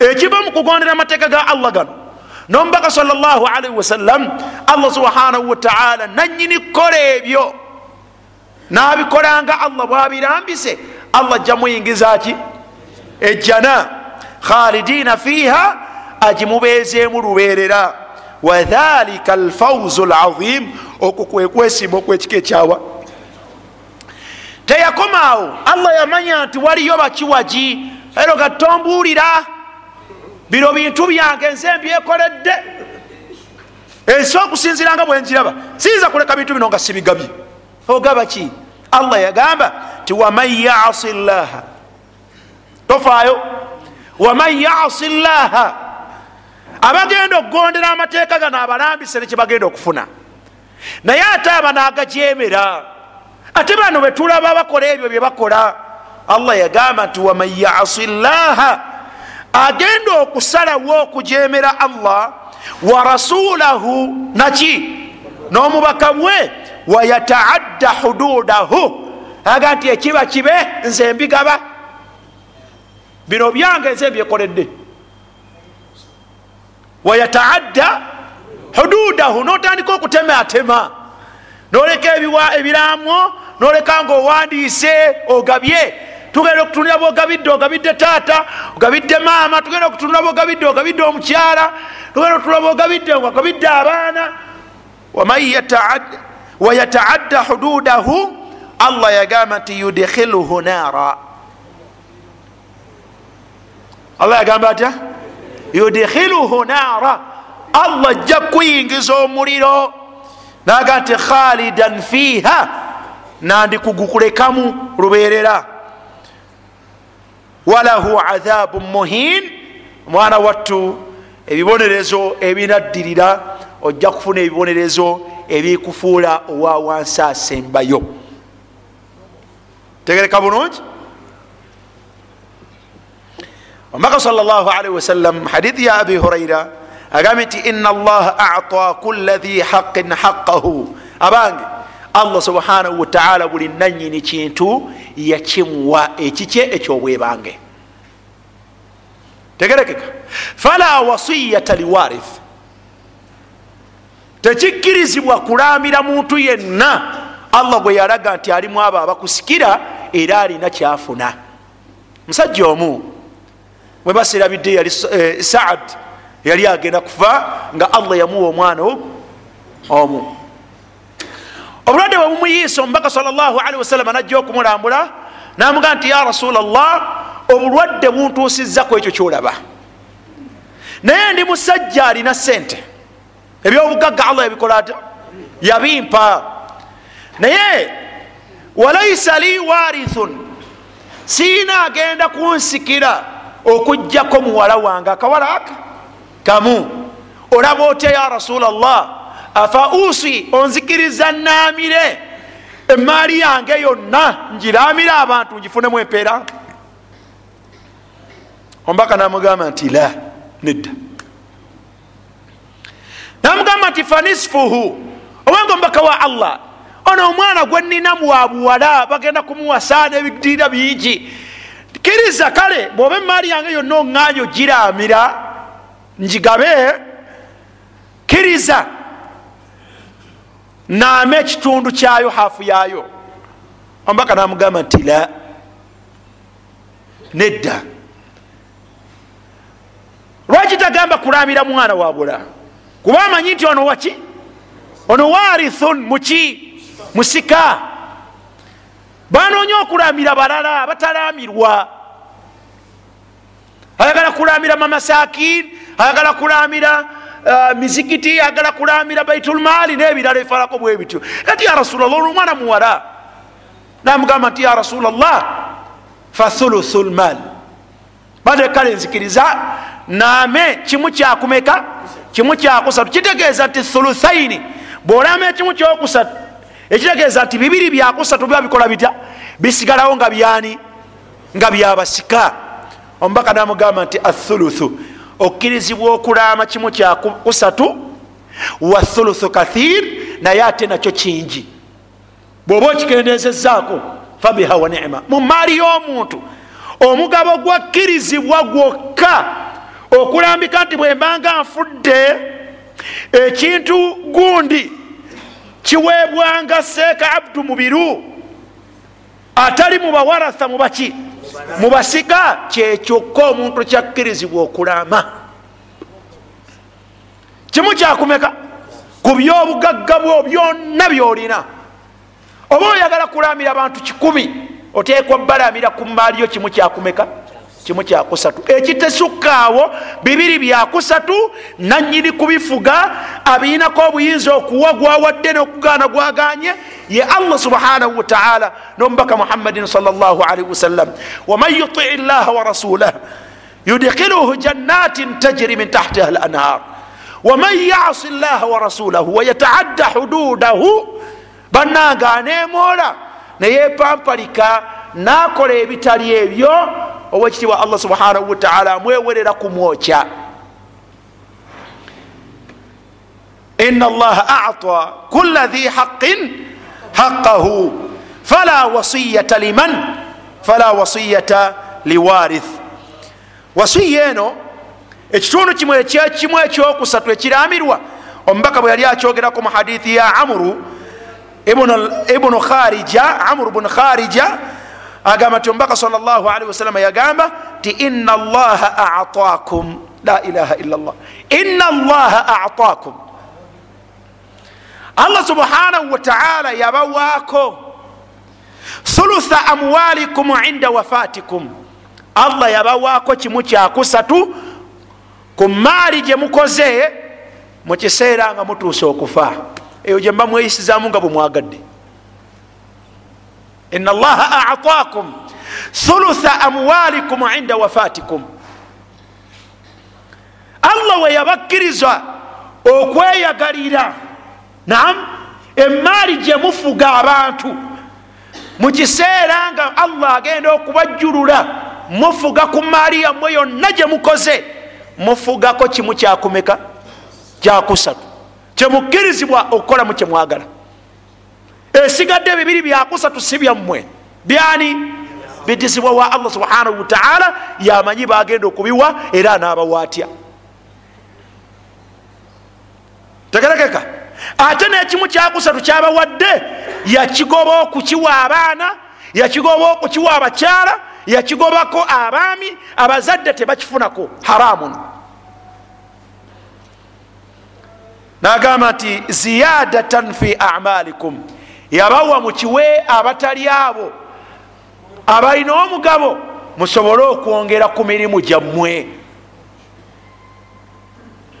ekiva mu kugondera amateeka ga allah gano. Nomubaka salllahalaihi wasallam allah subhanahu wataala nanyini kukola ebyo. Nabikolanga allah bwabirambise allah ajja muyingiza ki? Ejjana. Khalidina fiha agimubeezeemu lubeerera. Wadhalika alfauzu lazim okwo kwekwesiima okwekika ekyawa teyakomaawo. Allah yamanya nti waliyo bakiwagi ero gatombuulira bino bintu byange nze mbyekoledde. Ensi okusinziranga bwenziraba siyinza kuleka bintu bino nga sibigabye. Ogaba ki? Allah yagamba ti waman yasi llaha tofaayo. Waman yasi llaha abagenda okugondera amateeka gano abalambise nekyebagenda okufuna. Naye ate aba nagajemera ate bano betulaba bakola ebyo byebakola allah yagamba nti waman yasi llaha agenda okusalawo okujemera allah wa rasulahu naki n'omubaka bwe wayataadda hududahu aga nti ekiba kibe nze mbigaba. Bino byange nze mbyekoledde. Wayataadda hududahu notandika okutematema noleka ebiraamo noleka nga owandiise ogabye. Tugenda okutundira bwogabidde ogabidde taata ogabidde maama tugenda okutundira bwogabidde ogabidde omukyala tugenda okutundira bwogabidde ogabidde abaana. Wayataadda hududahu allah yagamba nti yudkhiluhu nara allah yagamba atya? Yudkhiluhu nara allah ajja kuyingiza omuliro. Naga nti khalidan fiha nandikugukulekamu luberera walahu adhabu muhin omwana wattu ebibonerezo ebinaddirira ojja kufuna ebibonerezo ebikufuula owa wansi asembayo. Tegereka bulungi? Omaka salli wasallam hadithi ya abi huraira agambye nti ina allaha ata kula dhi haqin haqahu abange allah subhanahu wataala buli nanyini kintu yakimuwa ekikye ekyobwebange. Tegerekeka. Fala wasiyata liwarith tekikkirizibwa kulamira muntu yenna allah gwe yalaga nti alimu abo abakusikira era alina kyafuna. Musajja omu bwe basirabidde yali saad yali agenda kufa nga allah yamuwa omwana omu obulwadde bwe bumuyiisa omubaka salli wasalama najja okumulambula namugaa nti ya rasula llah obulwadde buntuusizzaku ekyo kyolaba. Naye ndi musajja alina sente ebyobugagga allah yabikola ata yabimpa. Naye walaisa li warithun siina agenda kunsikira okugjako muwala wange akawala aka kamu olaba otya ya rasula llah afa usi onzikiriza namire. Emaali yange yonna ngiramire abantu ngifunemu empeera. Ombaka namugamba nti la nedda. Namugamba nti fanisfuhu. Obanga omubaka wa allah. Ono omwana gwe nina muwabuwala bagenda kumuwasa nebidirira bingi. Kiriza kale bwoba emaali yange yonna oŋŋanya ogiramira njigabe kiriza naama ekitundu kyayo hafu yayo omubaka namugamba nti la nedda. Lwaki tagamba kulamira mwana wabula kuba amanyi nti ono waki ono warithun muki musika banoonya okulamira balala batalamirwa ayagala kulamira mamasakin ayagala kulamira mizikiti ayagala kulamira baitulmaali nebirala ebifanako bwe bityo. Kati ya rasulllah olumwana muwala namugamba nti ya rasulllah fathuluthu lmal bade kale nzikiriza name kimu kyakumeka kimu kyakusatu kitegeeza nti thuluthaini bwolama ekimu kyokusatu ekitegeeza nti bibiri byakusatu biba bikola bitya? Bisigalawo nga byani? Nga byabasika omubaka namugamba nti athuluthu okkirizibwa okulama kimu kyakusatu wa thuluthu kathir naye ate nakyo kingi. Bwoba okikendezezaako fabiha wa nima. Mu maali y'omuntu omugabo gwakkirizibwa gwokka okulambika nti bwembanga nfudde ekintu gundi kiweebwanga seeka abdu mubiru atali mubawaratha mubaki mubasiga kyekyokka omuntu kyakkirizibwa okulama kimu kyakumeka ku byobugagga bwo byonna byolina oba oyagala kulamira abantu kikumi oteekwa balamira ku maaliyo kimu kyakumeka kimu kyakusatu ekitesukaawo bibiri byakusatu nanyini kubifuga abiinako obuyinza okuwa gwawadde nokugaana gwaganye ye allah subhanahu wataala nomubaka muhammadin salllahalihi wasallam waman yutii llaha warasulah yudkhiluhu jannatin tajri min tahtiha lanhar waman yasi llaha warasulahu wayataadda hududahu bannanga anemoola neyepampalika nakola ebitali ebyo owekitiibwa allah subhanahu wataala amwewerera kumwokya ina allaha ata kula dhi haqin haqahu fala wasiyata liman? Fala wasiyata liwarith. Wasiya eno ekitundu kimu ekyekimu ekyokusatu ekiramirwa. Omubaka bwe yali akyogerako mu hadithi ya amuru ibunu kharija amuru bunu kharija agamba ti omubaka salli wasalama yagamba ti ina allaha atakum la ilaha illa llah ina allaha atakum allah subhanahu wataala yabawaako thulutha amwalikum inda wafatikum. Allah yabawaako kimu kyakusatu ku maali gye mukoze mukiseera nga mutuuse okufa. Eyo gyemba mweyisizaamu nga bwe mwagadde ina allaha atakum thulutha amwalikum inda wafatikum. Allah we yabakkiriza okweyagalira. Nam emaali gye mufuga abantu. Mu kiseera nga allah agenda okubajjulula mufuga ku maali yammwe yonna gye mukoze mufugako kimu kyakumeka? Kyakusatu. Kyemukkirizibwa okukolamu kyemwagala esigadde bibiri byakusatu si byammwe. Byani? Bidizibwa wa allah subhanahu wataala yamanyi bagenda okubiwa era anaabawatya tegerekeka? Ate nekimu kyakusatu kyabawadde yakigoba okukiwa abaana yakigoba okukiwa abakyala yakigobako abaami abazadde tebakifunako. Haramun. Nagamba nti ziyadatan fi amalikum yabawa mukiwe abatali abo. Abalina omugabo musobole okwongera ku mirimu gyammwe.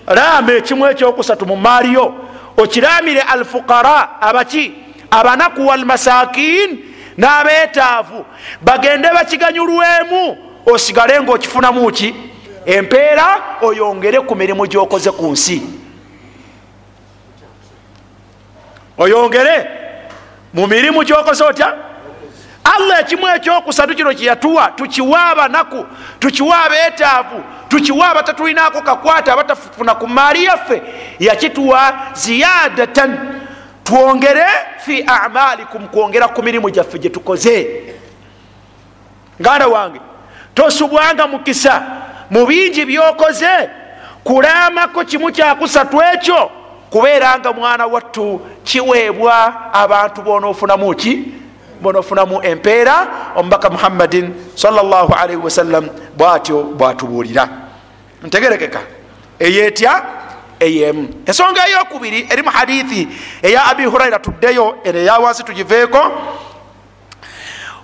Ramba ekimu ekyokusatu mu maaliyo okiramire alfuqara abaki abanaku walmasakin n'abeetaavu. Bagende bakiganyulwemu osigale ngaokifunamu ki? Empeera oyongere ku mirimu gyokoze ku nsi. Oyongere mu mirimu gyokoze otya? Allah ekimu ekyokusatu kino kyeyatuwa tukiwa abanaku tukiwa abeetaavu tukiwa abatatulinaako kakwata abatafuna ku maali yaffe yakituwa ziyadatan. Twongere fi amalikum kwongera ku mirimu gyaffe gyetukoze nganda wange tosubwanga mukisa mu bingi byokoze kulamako kimu kyakusatu ekyo kubeeranga mwana wattu kiweebwa abantu bonaofunamu ki? Bonaofunamu empeera omubaka muhammadin salllahalaihi wasallam bwatyo bwatubuulira. Ntegerekeka eyetya eyemu ensonga eyokubiri eri mu hadithi eya abi huraira tuddeyo eno eyawansi tugiveeko.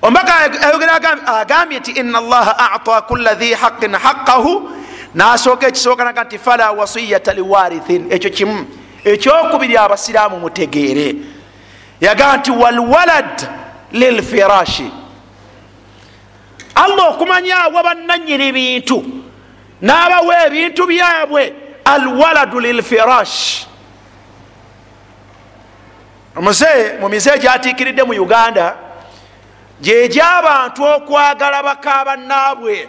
Omubaka ayogera agambye nti ina allaha ata kula dhi haqin haqahu nasooka ekisookanaga nti fala wasiyata liwarithin. Ekyo kimu ekyokubiri abasiraamu mutegeere. Yagamba nti walwalad lilfirashi allah okumanya awa bannanyini bintu n'abawa ebintu byabwe. Alwaladu lilfirash omuzee mu mize gyatiikiridde mu uganda gyegyabantu okwagala bakabannaabwe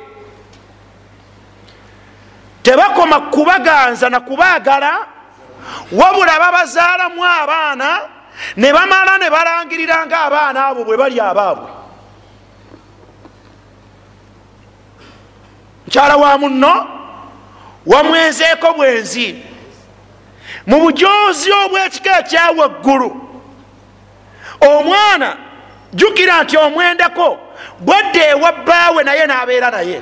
tebakoma kubaganza nakubaagala wabula babazaalamu abaana ne bamala ne balangirira nga abaana abo bwe bali abaabwe. Mukyala wa muno wamwenzeeko bwenzi. Mu bujozi obwekika ekyawaggulu omwana jjukira nti omwendeko bwadde ewa bbaawe naye n'abeera naye.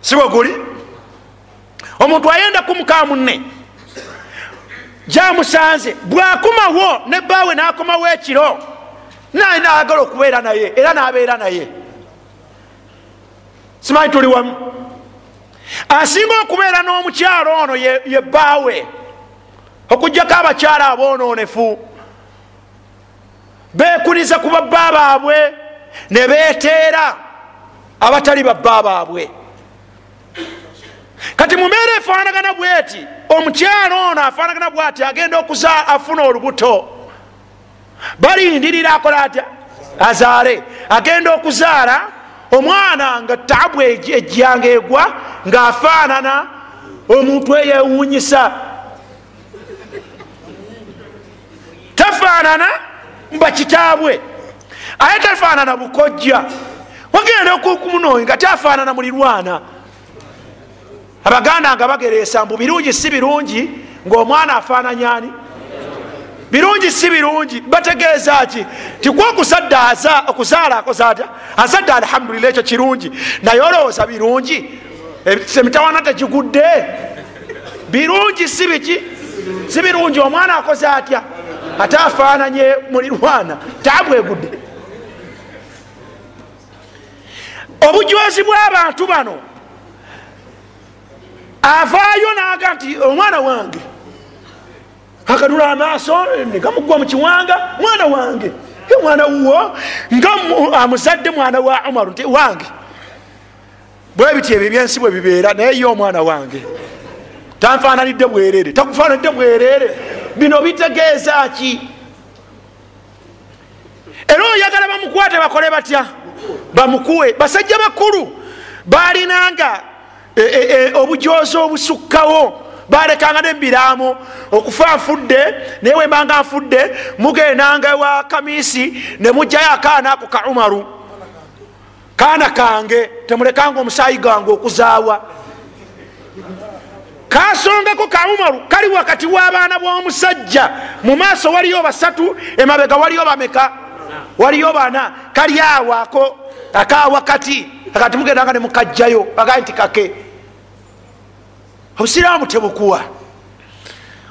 Si bwe guli omuntu ayenda kumuka munne gyamusanze bwakomawo ne bbaawe n'akomawo ekiro naye naagala okubeera naye era n'abeera naye. Simanyi tuli wamu. Asinga okubeera n'omukyalo ono ye bbaawe okugjako abakyala aboononefu. Bekuniza ku babba baabwe ne beeteera abatali babba baabwe kati mumbeera efaanagana bweti omukyalo ono afaanagana bwati agenda okuza afuna olubuto. Balindirira akola atya? Azaale. Agenda okuzaala omwana nga taabu ejjanga egwa ng'afaanana omuntu eyewunyisa tafaanana mbakitaabwe aye tafaanana bukojja. Wagenda okukumunoyi nga tafaanana mulirwana abaganda nga bageresa mbu birungi si birungi ngaomwana afaananyani birungi si birungi. Bategeeza ki? Tikwokusadda okuzaala akozata azadde alhamdulillah ekyo kirungi. Naye olowooza birungi? Emitawana tegigudde. Birungi si biki? Si birungi omwana akoze atya? Ate afaananye mulirwana tabwegudde obujozi bw'abantu bano avaayo naga nti omwana wange akanula amaaso negamugwa mukiwanga mwana wange mwana wuwo nga amuzadde mwana wa umaru nti wange. Bwe biti ebyo ebyensi bwe bibeera naye ye omwana wange tanfananidde bwerere. Takufananidde bwerere. Bino bitegeeza ki? Era oyagala bamukwate bakole batya? Bamukuwe. Basajja bakulu balinanga e, e, e, obujozi obusukkawo balekanga nemubiraamo okufa nfudde naye wembanga nfudde mugendanga wa kamisi nemugjayo akaana ako ka umaru. Kaana kange temulekanga omusaayi gange okuzaawa. Kasongako ka umaru kali wakati w'abaana bw'omusajja mu maaso waliyo basatu emabega waliyo bameka? Waliyo bana. Kali awo ako akawakati akati mugendanga nemukajjayo bagaye nti kake. Obusiraamu tebukuwa.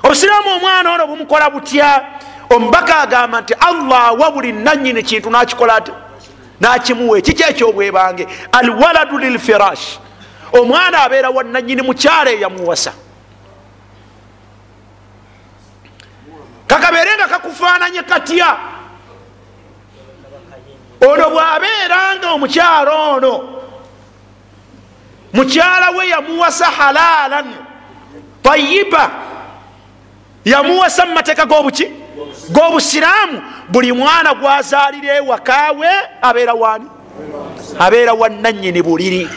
Obusiraamu omwana ono bumukola butya? Omubaka agamba nti allah awa buli nanyini kintu nakikola ati nakimuwa ekiki ekyobwebange? Alwaladu lilfirash. Omwana abeera wananyini mukyala eyamuwasa kakabeere nga kakufaananye katya ono bwabeeranga omukyalo ono mukyala we yamuwasa halalan tayiba yamuwasa mumateeka gobuki gobusiraamu buli mwana gwazaalira ewakawe abeera wani abeera wananyini buliri.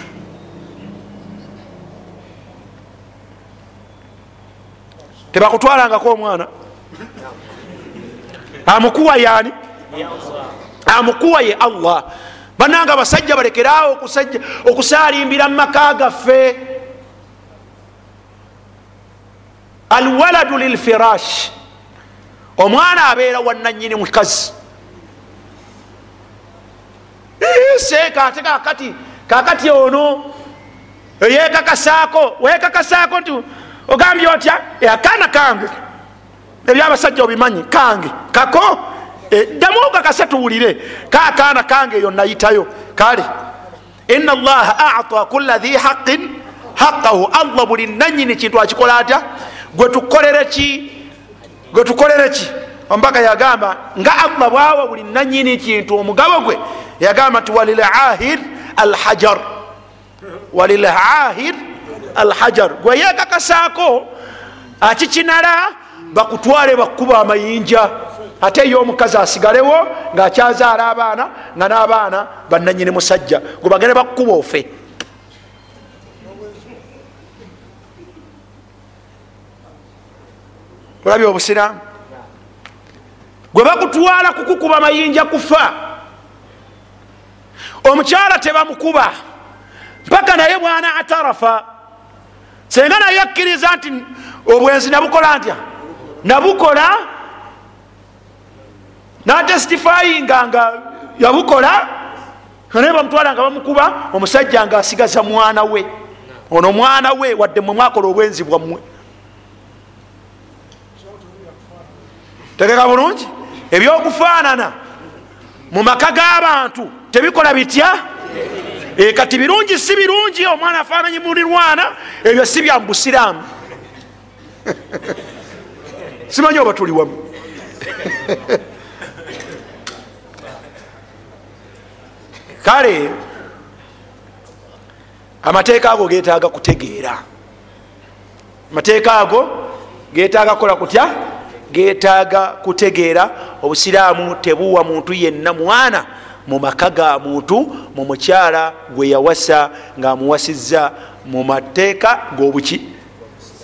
Tebakutwalangako omwana? Amukuwa yani amukuwa ye allah. Bananga abasajja balekerawo okusalimbira mumaka gaffe. Alwaladu lilfirash. Omwana abeera wananyini mukazi. Seeka ate kakati kakati ono yekakasaako wekakasaako nti ogambye otya? Akaana kange. Ebyabasajja obimanyi kange kako ddamu okakase tuwulire. Kaakaana kange eyo nayitayo. Kale ina allaha ata kula dhi haqin haqahu allah buli nanyini kintu akikola atya? Gwetukolereki gwetukolereki ombaka yagamba nga allah bwawa buli nanyini kintu omugabo gwe yagamba nti walilahir alhajar. Walilahir alhajar. Gweyekakasaako akikinala bakutwale bakuba amayinja ate ye omukazi asigalewo ngaakyazaala abaana nga n'abaana bananyini musajja. Gwe bagere bakukuba ofe. Olabye obusiraamu? Gwe bakutwala kukukuba mayinja kufa. Omukyala tebamukuba. Mpaka naye bwana atarafa. Senga naye akkiriza nti obwenzi nabukola ntya? Nabukola natestifayinga nga yabukola naye bamutwala nga bamukuba omusajja nga asigaza mwana we. Ono mwana we wadde mwe mwakola obwenzi bwammwe. Tegeka bulungi? Ebyokufaanana mu maka g'abantu tebikola bitya? E, kati birungi si birungi omwana afaananyi mulirwana ebyo si bya mubusiraamu simanyi oba tuli wamu kale amateeka ago getaaga kutegeera. Amateeka ago getaaga kukola kutya? Getaaga kutegeera obusiraamu tebuwa muntu yenna mwana mu maka ga muntu mu mukyala gwe yawasa ngaamuwasizza mu mateeka g'obuki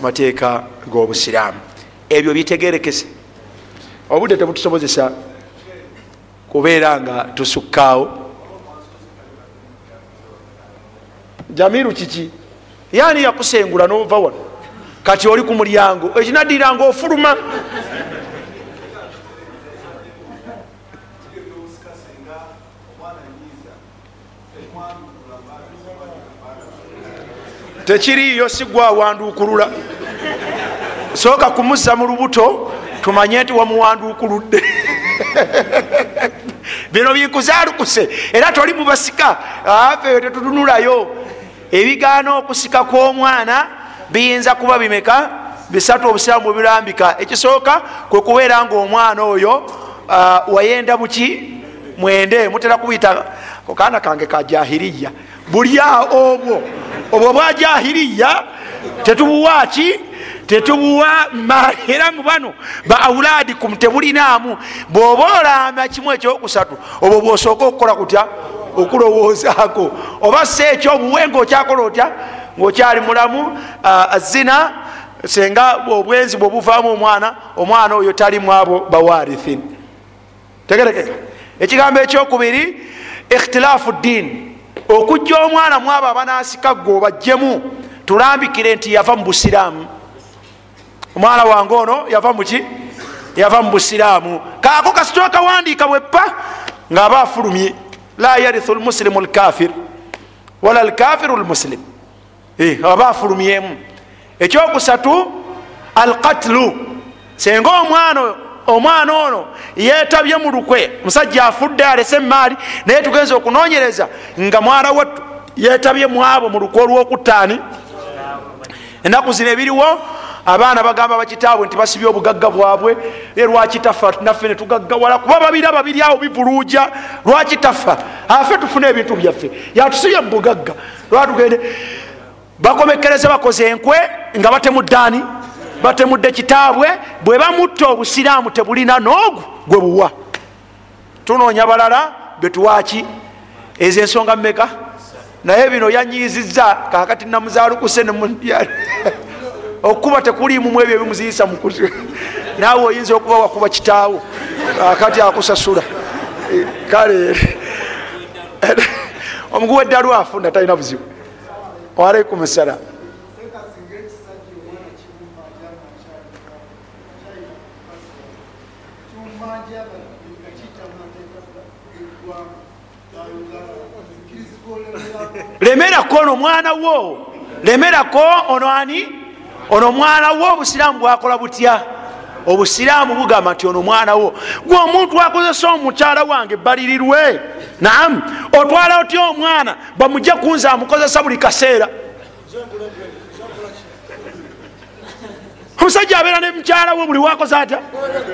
mateeka g'obusiraamu. Ebyo bitegerekese obudde tebutusobozesa kubeera nga tusukkaawo jamiru kiki? Yani yakusengula nova wano. Kati oli ku mulyango ekinaddiranga ofuluma. Tekiriyo sigwa awanduukulula sooka kumuzza mu lubuto tumanye nti wamuwanduukuludde bino bikuzaalukuse era toli mubasika afe tetutunulayo ebigaana okusika kw'omwana biyinza kuba bimeka? Bisatu obusiramu bwebirambika ekisooka kwe kubeera nga omwana oyo wayenda muki mwende mutera kubiyita okaana kange ka jahiriya bulya obwo obwo bwa jahiriya tetubuwaki tetubuwa era mu bano ba auladikum tebulinaamu bwoba olama kimu ekyokusatu obwo bwosooka okukola kutya okulowoozaako oba si ekyo obuwe ngaokyakola otya? Ngaokyali mulamu azina senga obwenzi bwebuvaamu omwana omwana oyo talimu abo bawarithin. Tegerekeka. Ekigambo ekyokubiri ikhtilaafu ddini okujja omwana mu abo abanasika gwe obajjemu tulambikire nti yava mu busiraamu. Omwana wange ono yava muki yava mu busiraamu. Kaako kasitwa kawandiika bweppa ngaaba afulumye la yarithu lmusilimu lkafir wala lkafiru lmuslim aba afulumyemu ekyokusatu alkatlu senga omwana omwana ono yetabye mu lukwe musajja afudde alese emaali naye tugenza okunonyereza nga mwana wattu yetabye mu abo mu lukwe olwokutaani enaku zino ebiriwo abaana bagamba bakitaabwe nti basibye obugagga bwabwe e lwaki tafa? Naffe netugaggawala kuba babira babiri awo bivuluuja lwaki tafa? Afe tufune ebintu byaffe. Yatusibye mu bugagga lwatugende bakomekereza bakoze enkwe nga batemuddaani batemudde kitaabwe. Bwe bamutta obusiraamu tebulina n'ogu gwe buwa. Tunoonya balala betuwaki ezo ensonga mmeka? Naye bino yanyiizizza kakati namuzaalukuse okuba tekulimumu ebyo ebimuziyisa mukuzi naawe oyinza okuba wakuba kitaawo akati akusasula. Kale omuguwa eddalw afunda talina buzibu. Walaikum salam lemerako ono mwana wo. Lemerako ono ani ono mwana wo obusiraamu bwakola butya? Obusiraamu bugamba nti ono mwana wo gwe omuntu akozesa omukyala wange balirirwe naamu otwala otya omwana? Bamujja kunza amukozesa buli kaseera. Omusajja abeera ne mukyala we buli wakoze atya?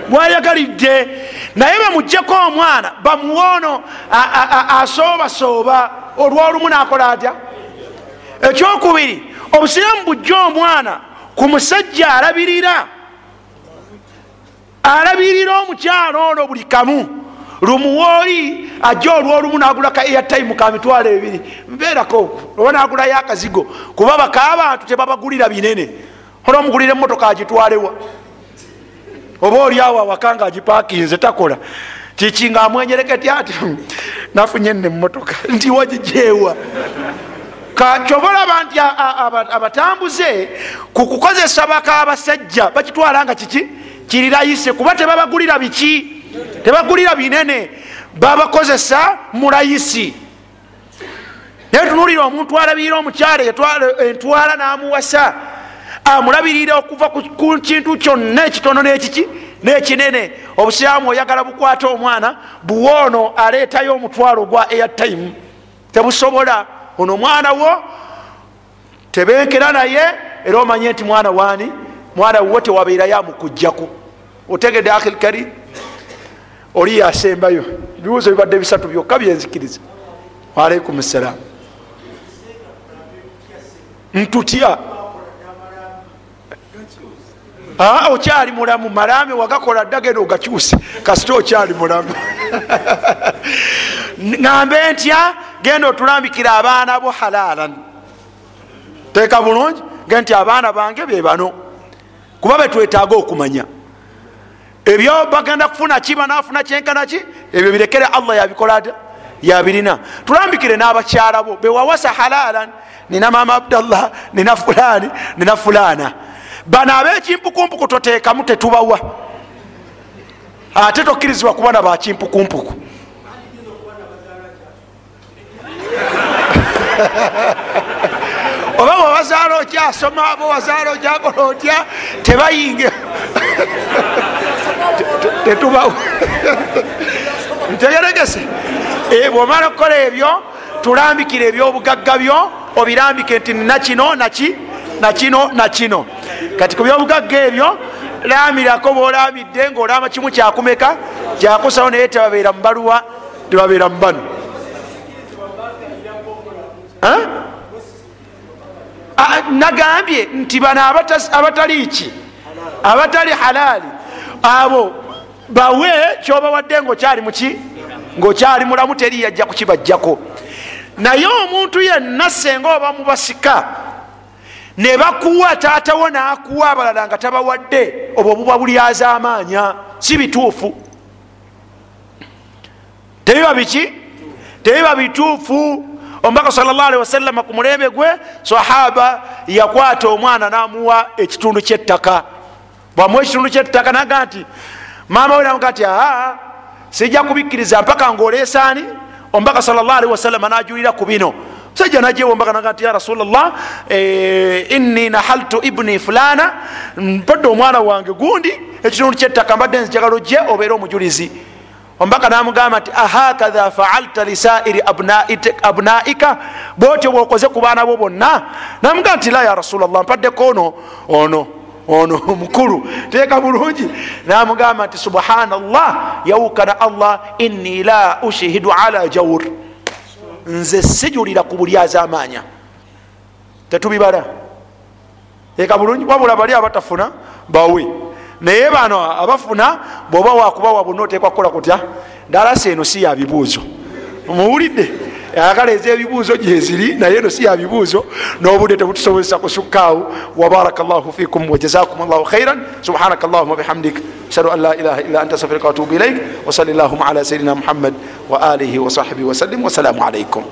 Bwayagalidde naye bamuggyeko omwana bamuwoono asoobasooba olwolumu nakola atya? Ekyokubiri obusiraamu bujja omwana ku musajja alabirira. Alabirira omukyala ono buli kamu. Lumuwooli ajja olwolumu nagula ka airtime ka mitwalo ebiri. Mbeerako oba nagulayo akazigo. Kuba baka abantu tebabagulira binene. Ola omugulira emotoka agitwalewa oba oliawo awaka nga agipakinze takola. Kiki nga amwenyereketi ati nafunye nne emotoka nti kyova olaba nti abatambuze ku kukozesa baka abasajja bakitwala nga kiki? Kirirayise kuba tebabagulira biki? Tebagulira binene. Babakozesa mulayisi naye tunulira omuntu alabirira omukyala entwala namuwasa amulabirira okuva ku kintu kyonna ekitono nekiki nekinene. Obusiramu oyagala bukwata omwana buwoono aleetayo omutwalo gwa airtime. Tebusobola ono omwana wo tebenkera naye era omanye nti mwana wani mwana wo tewabeerayo amukujjaku otegedde akhil karim oli yasembayo. Ebibuuzo bibadde bisatu byokka byenzikiriza. Waalaikum ssalaamu ntutya. Okyali mulamu malame wagakola ddagenda ogakyuse. Kasita okyali mulamu. Ŋambe ntya genda otulambikira abaana bo halalan. Teeka bulungi ge nti abaana bange be bano kuba betwetaaga okumanya. Ebyo bagenda kufuna ki banafuna kyenkanaki ebyo birekere allah yabikola ta yabirina. Tulambikire n'abakyala bo bewawasa halalan nina mama abdallah nina fulani nina fulana. Bano abekimpukumpuku toteekamu tetubawa. Ate tokkirizibwa kubona bakimpukumpuku oba bwebazaala okyasoma bwebazaala okyakola otya? Tebayinge. Tetubawa ntegeregese. Bwomala okukola ebyo tulambikira ebyobugagga byo obirambike nti nina kino naki nakino nakino kati ku byobugagga ebyo lamirako bolamidde ngaolama kimu kyakumeka kyakusawo naye tebabeera mubaluwa tebabeera mubano nagambye nti bano abatali ki? Abatali halaali abo bawe kyobawadde ngaokyali muki ngaokyali mulamu teri yajja kukibajjako. Naye omuntu yenna senga oba mubasika ne bakuwa taatawo nakuwa abalala nga tabawadde obwo buba bulyaza amaanya si bituufu. Tebiba biki? Tebiba bituufu omubaka salli wasallama ku mulembe gwe sahaba yakwata omwana namuwa ekitundu kyettaka. Bwamuwa ekitundu kyettaka naga nti mama we namuga nti aa sijja kubikkiriza mpaka ngaoleesaani omubaka salli wasallama najulira ku bino. Musajja najewombaka naga nti ya rasulllah inni nahaltu ibni fulana mpadde omwana wange gundi ekitundu kyettaka mbadde nzijagalo gye obeere omujulizi ombaka namugamba nti ahakatha faalta lisairi abnaika? Bwotyo bwokoze ku baana bo bonna namugamba nti la ya rasulllah mpaddeko ono ono ono mukulu teeka bulungi. Namugamba nti subhanallah yawukana allah inni la ushihidu ala jawur nze sijulira ku bulyaza amaanya tetubibala. Eka bulungi wabula bali abatafuna bawe naye bano abafuna bwoba wakubawa bonna otekwa kukola kutya ndalasa eno si ya bibuuzo. Muwulidde ayagala eza ebibuuzo gyeziri naye eno si ya bibuuzo n'obudde tebutusobozesa kusukkaawo wabaraka llahu fikum wajazakum llahu khairan subhanaka llahuma bihamdik. Ashhadu an la ilaha illa anta astafirika watubu ilaik wasali llahuma ala sayidina muhammad wa alihi wasahbihi wasallim wassalamu alaikum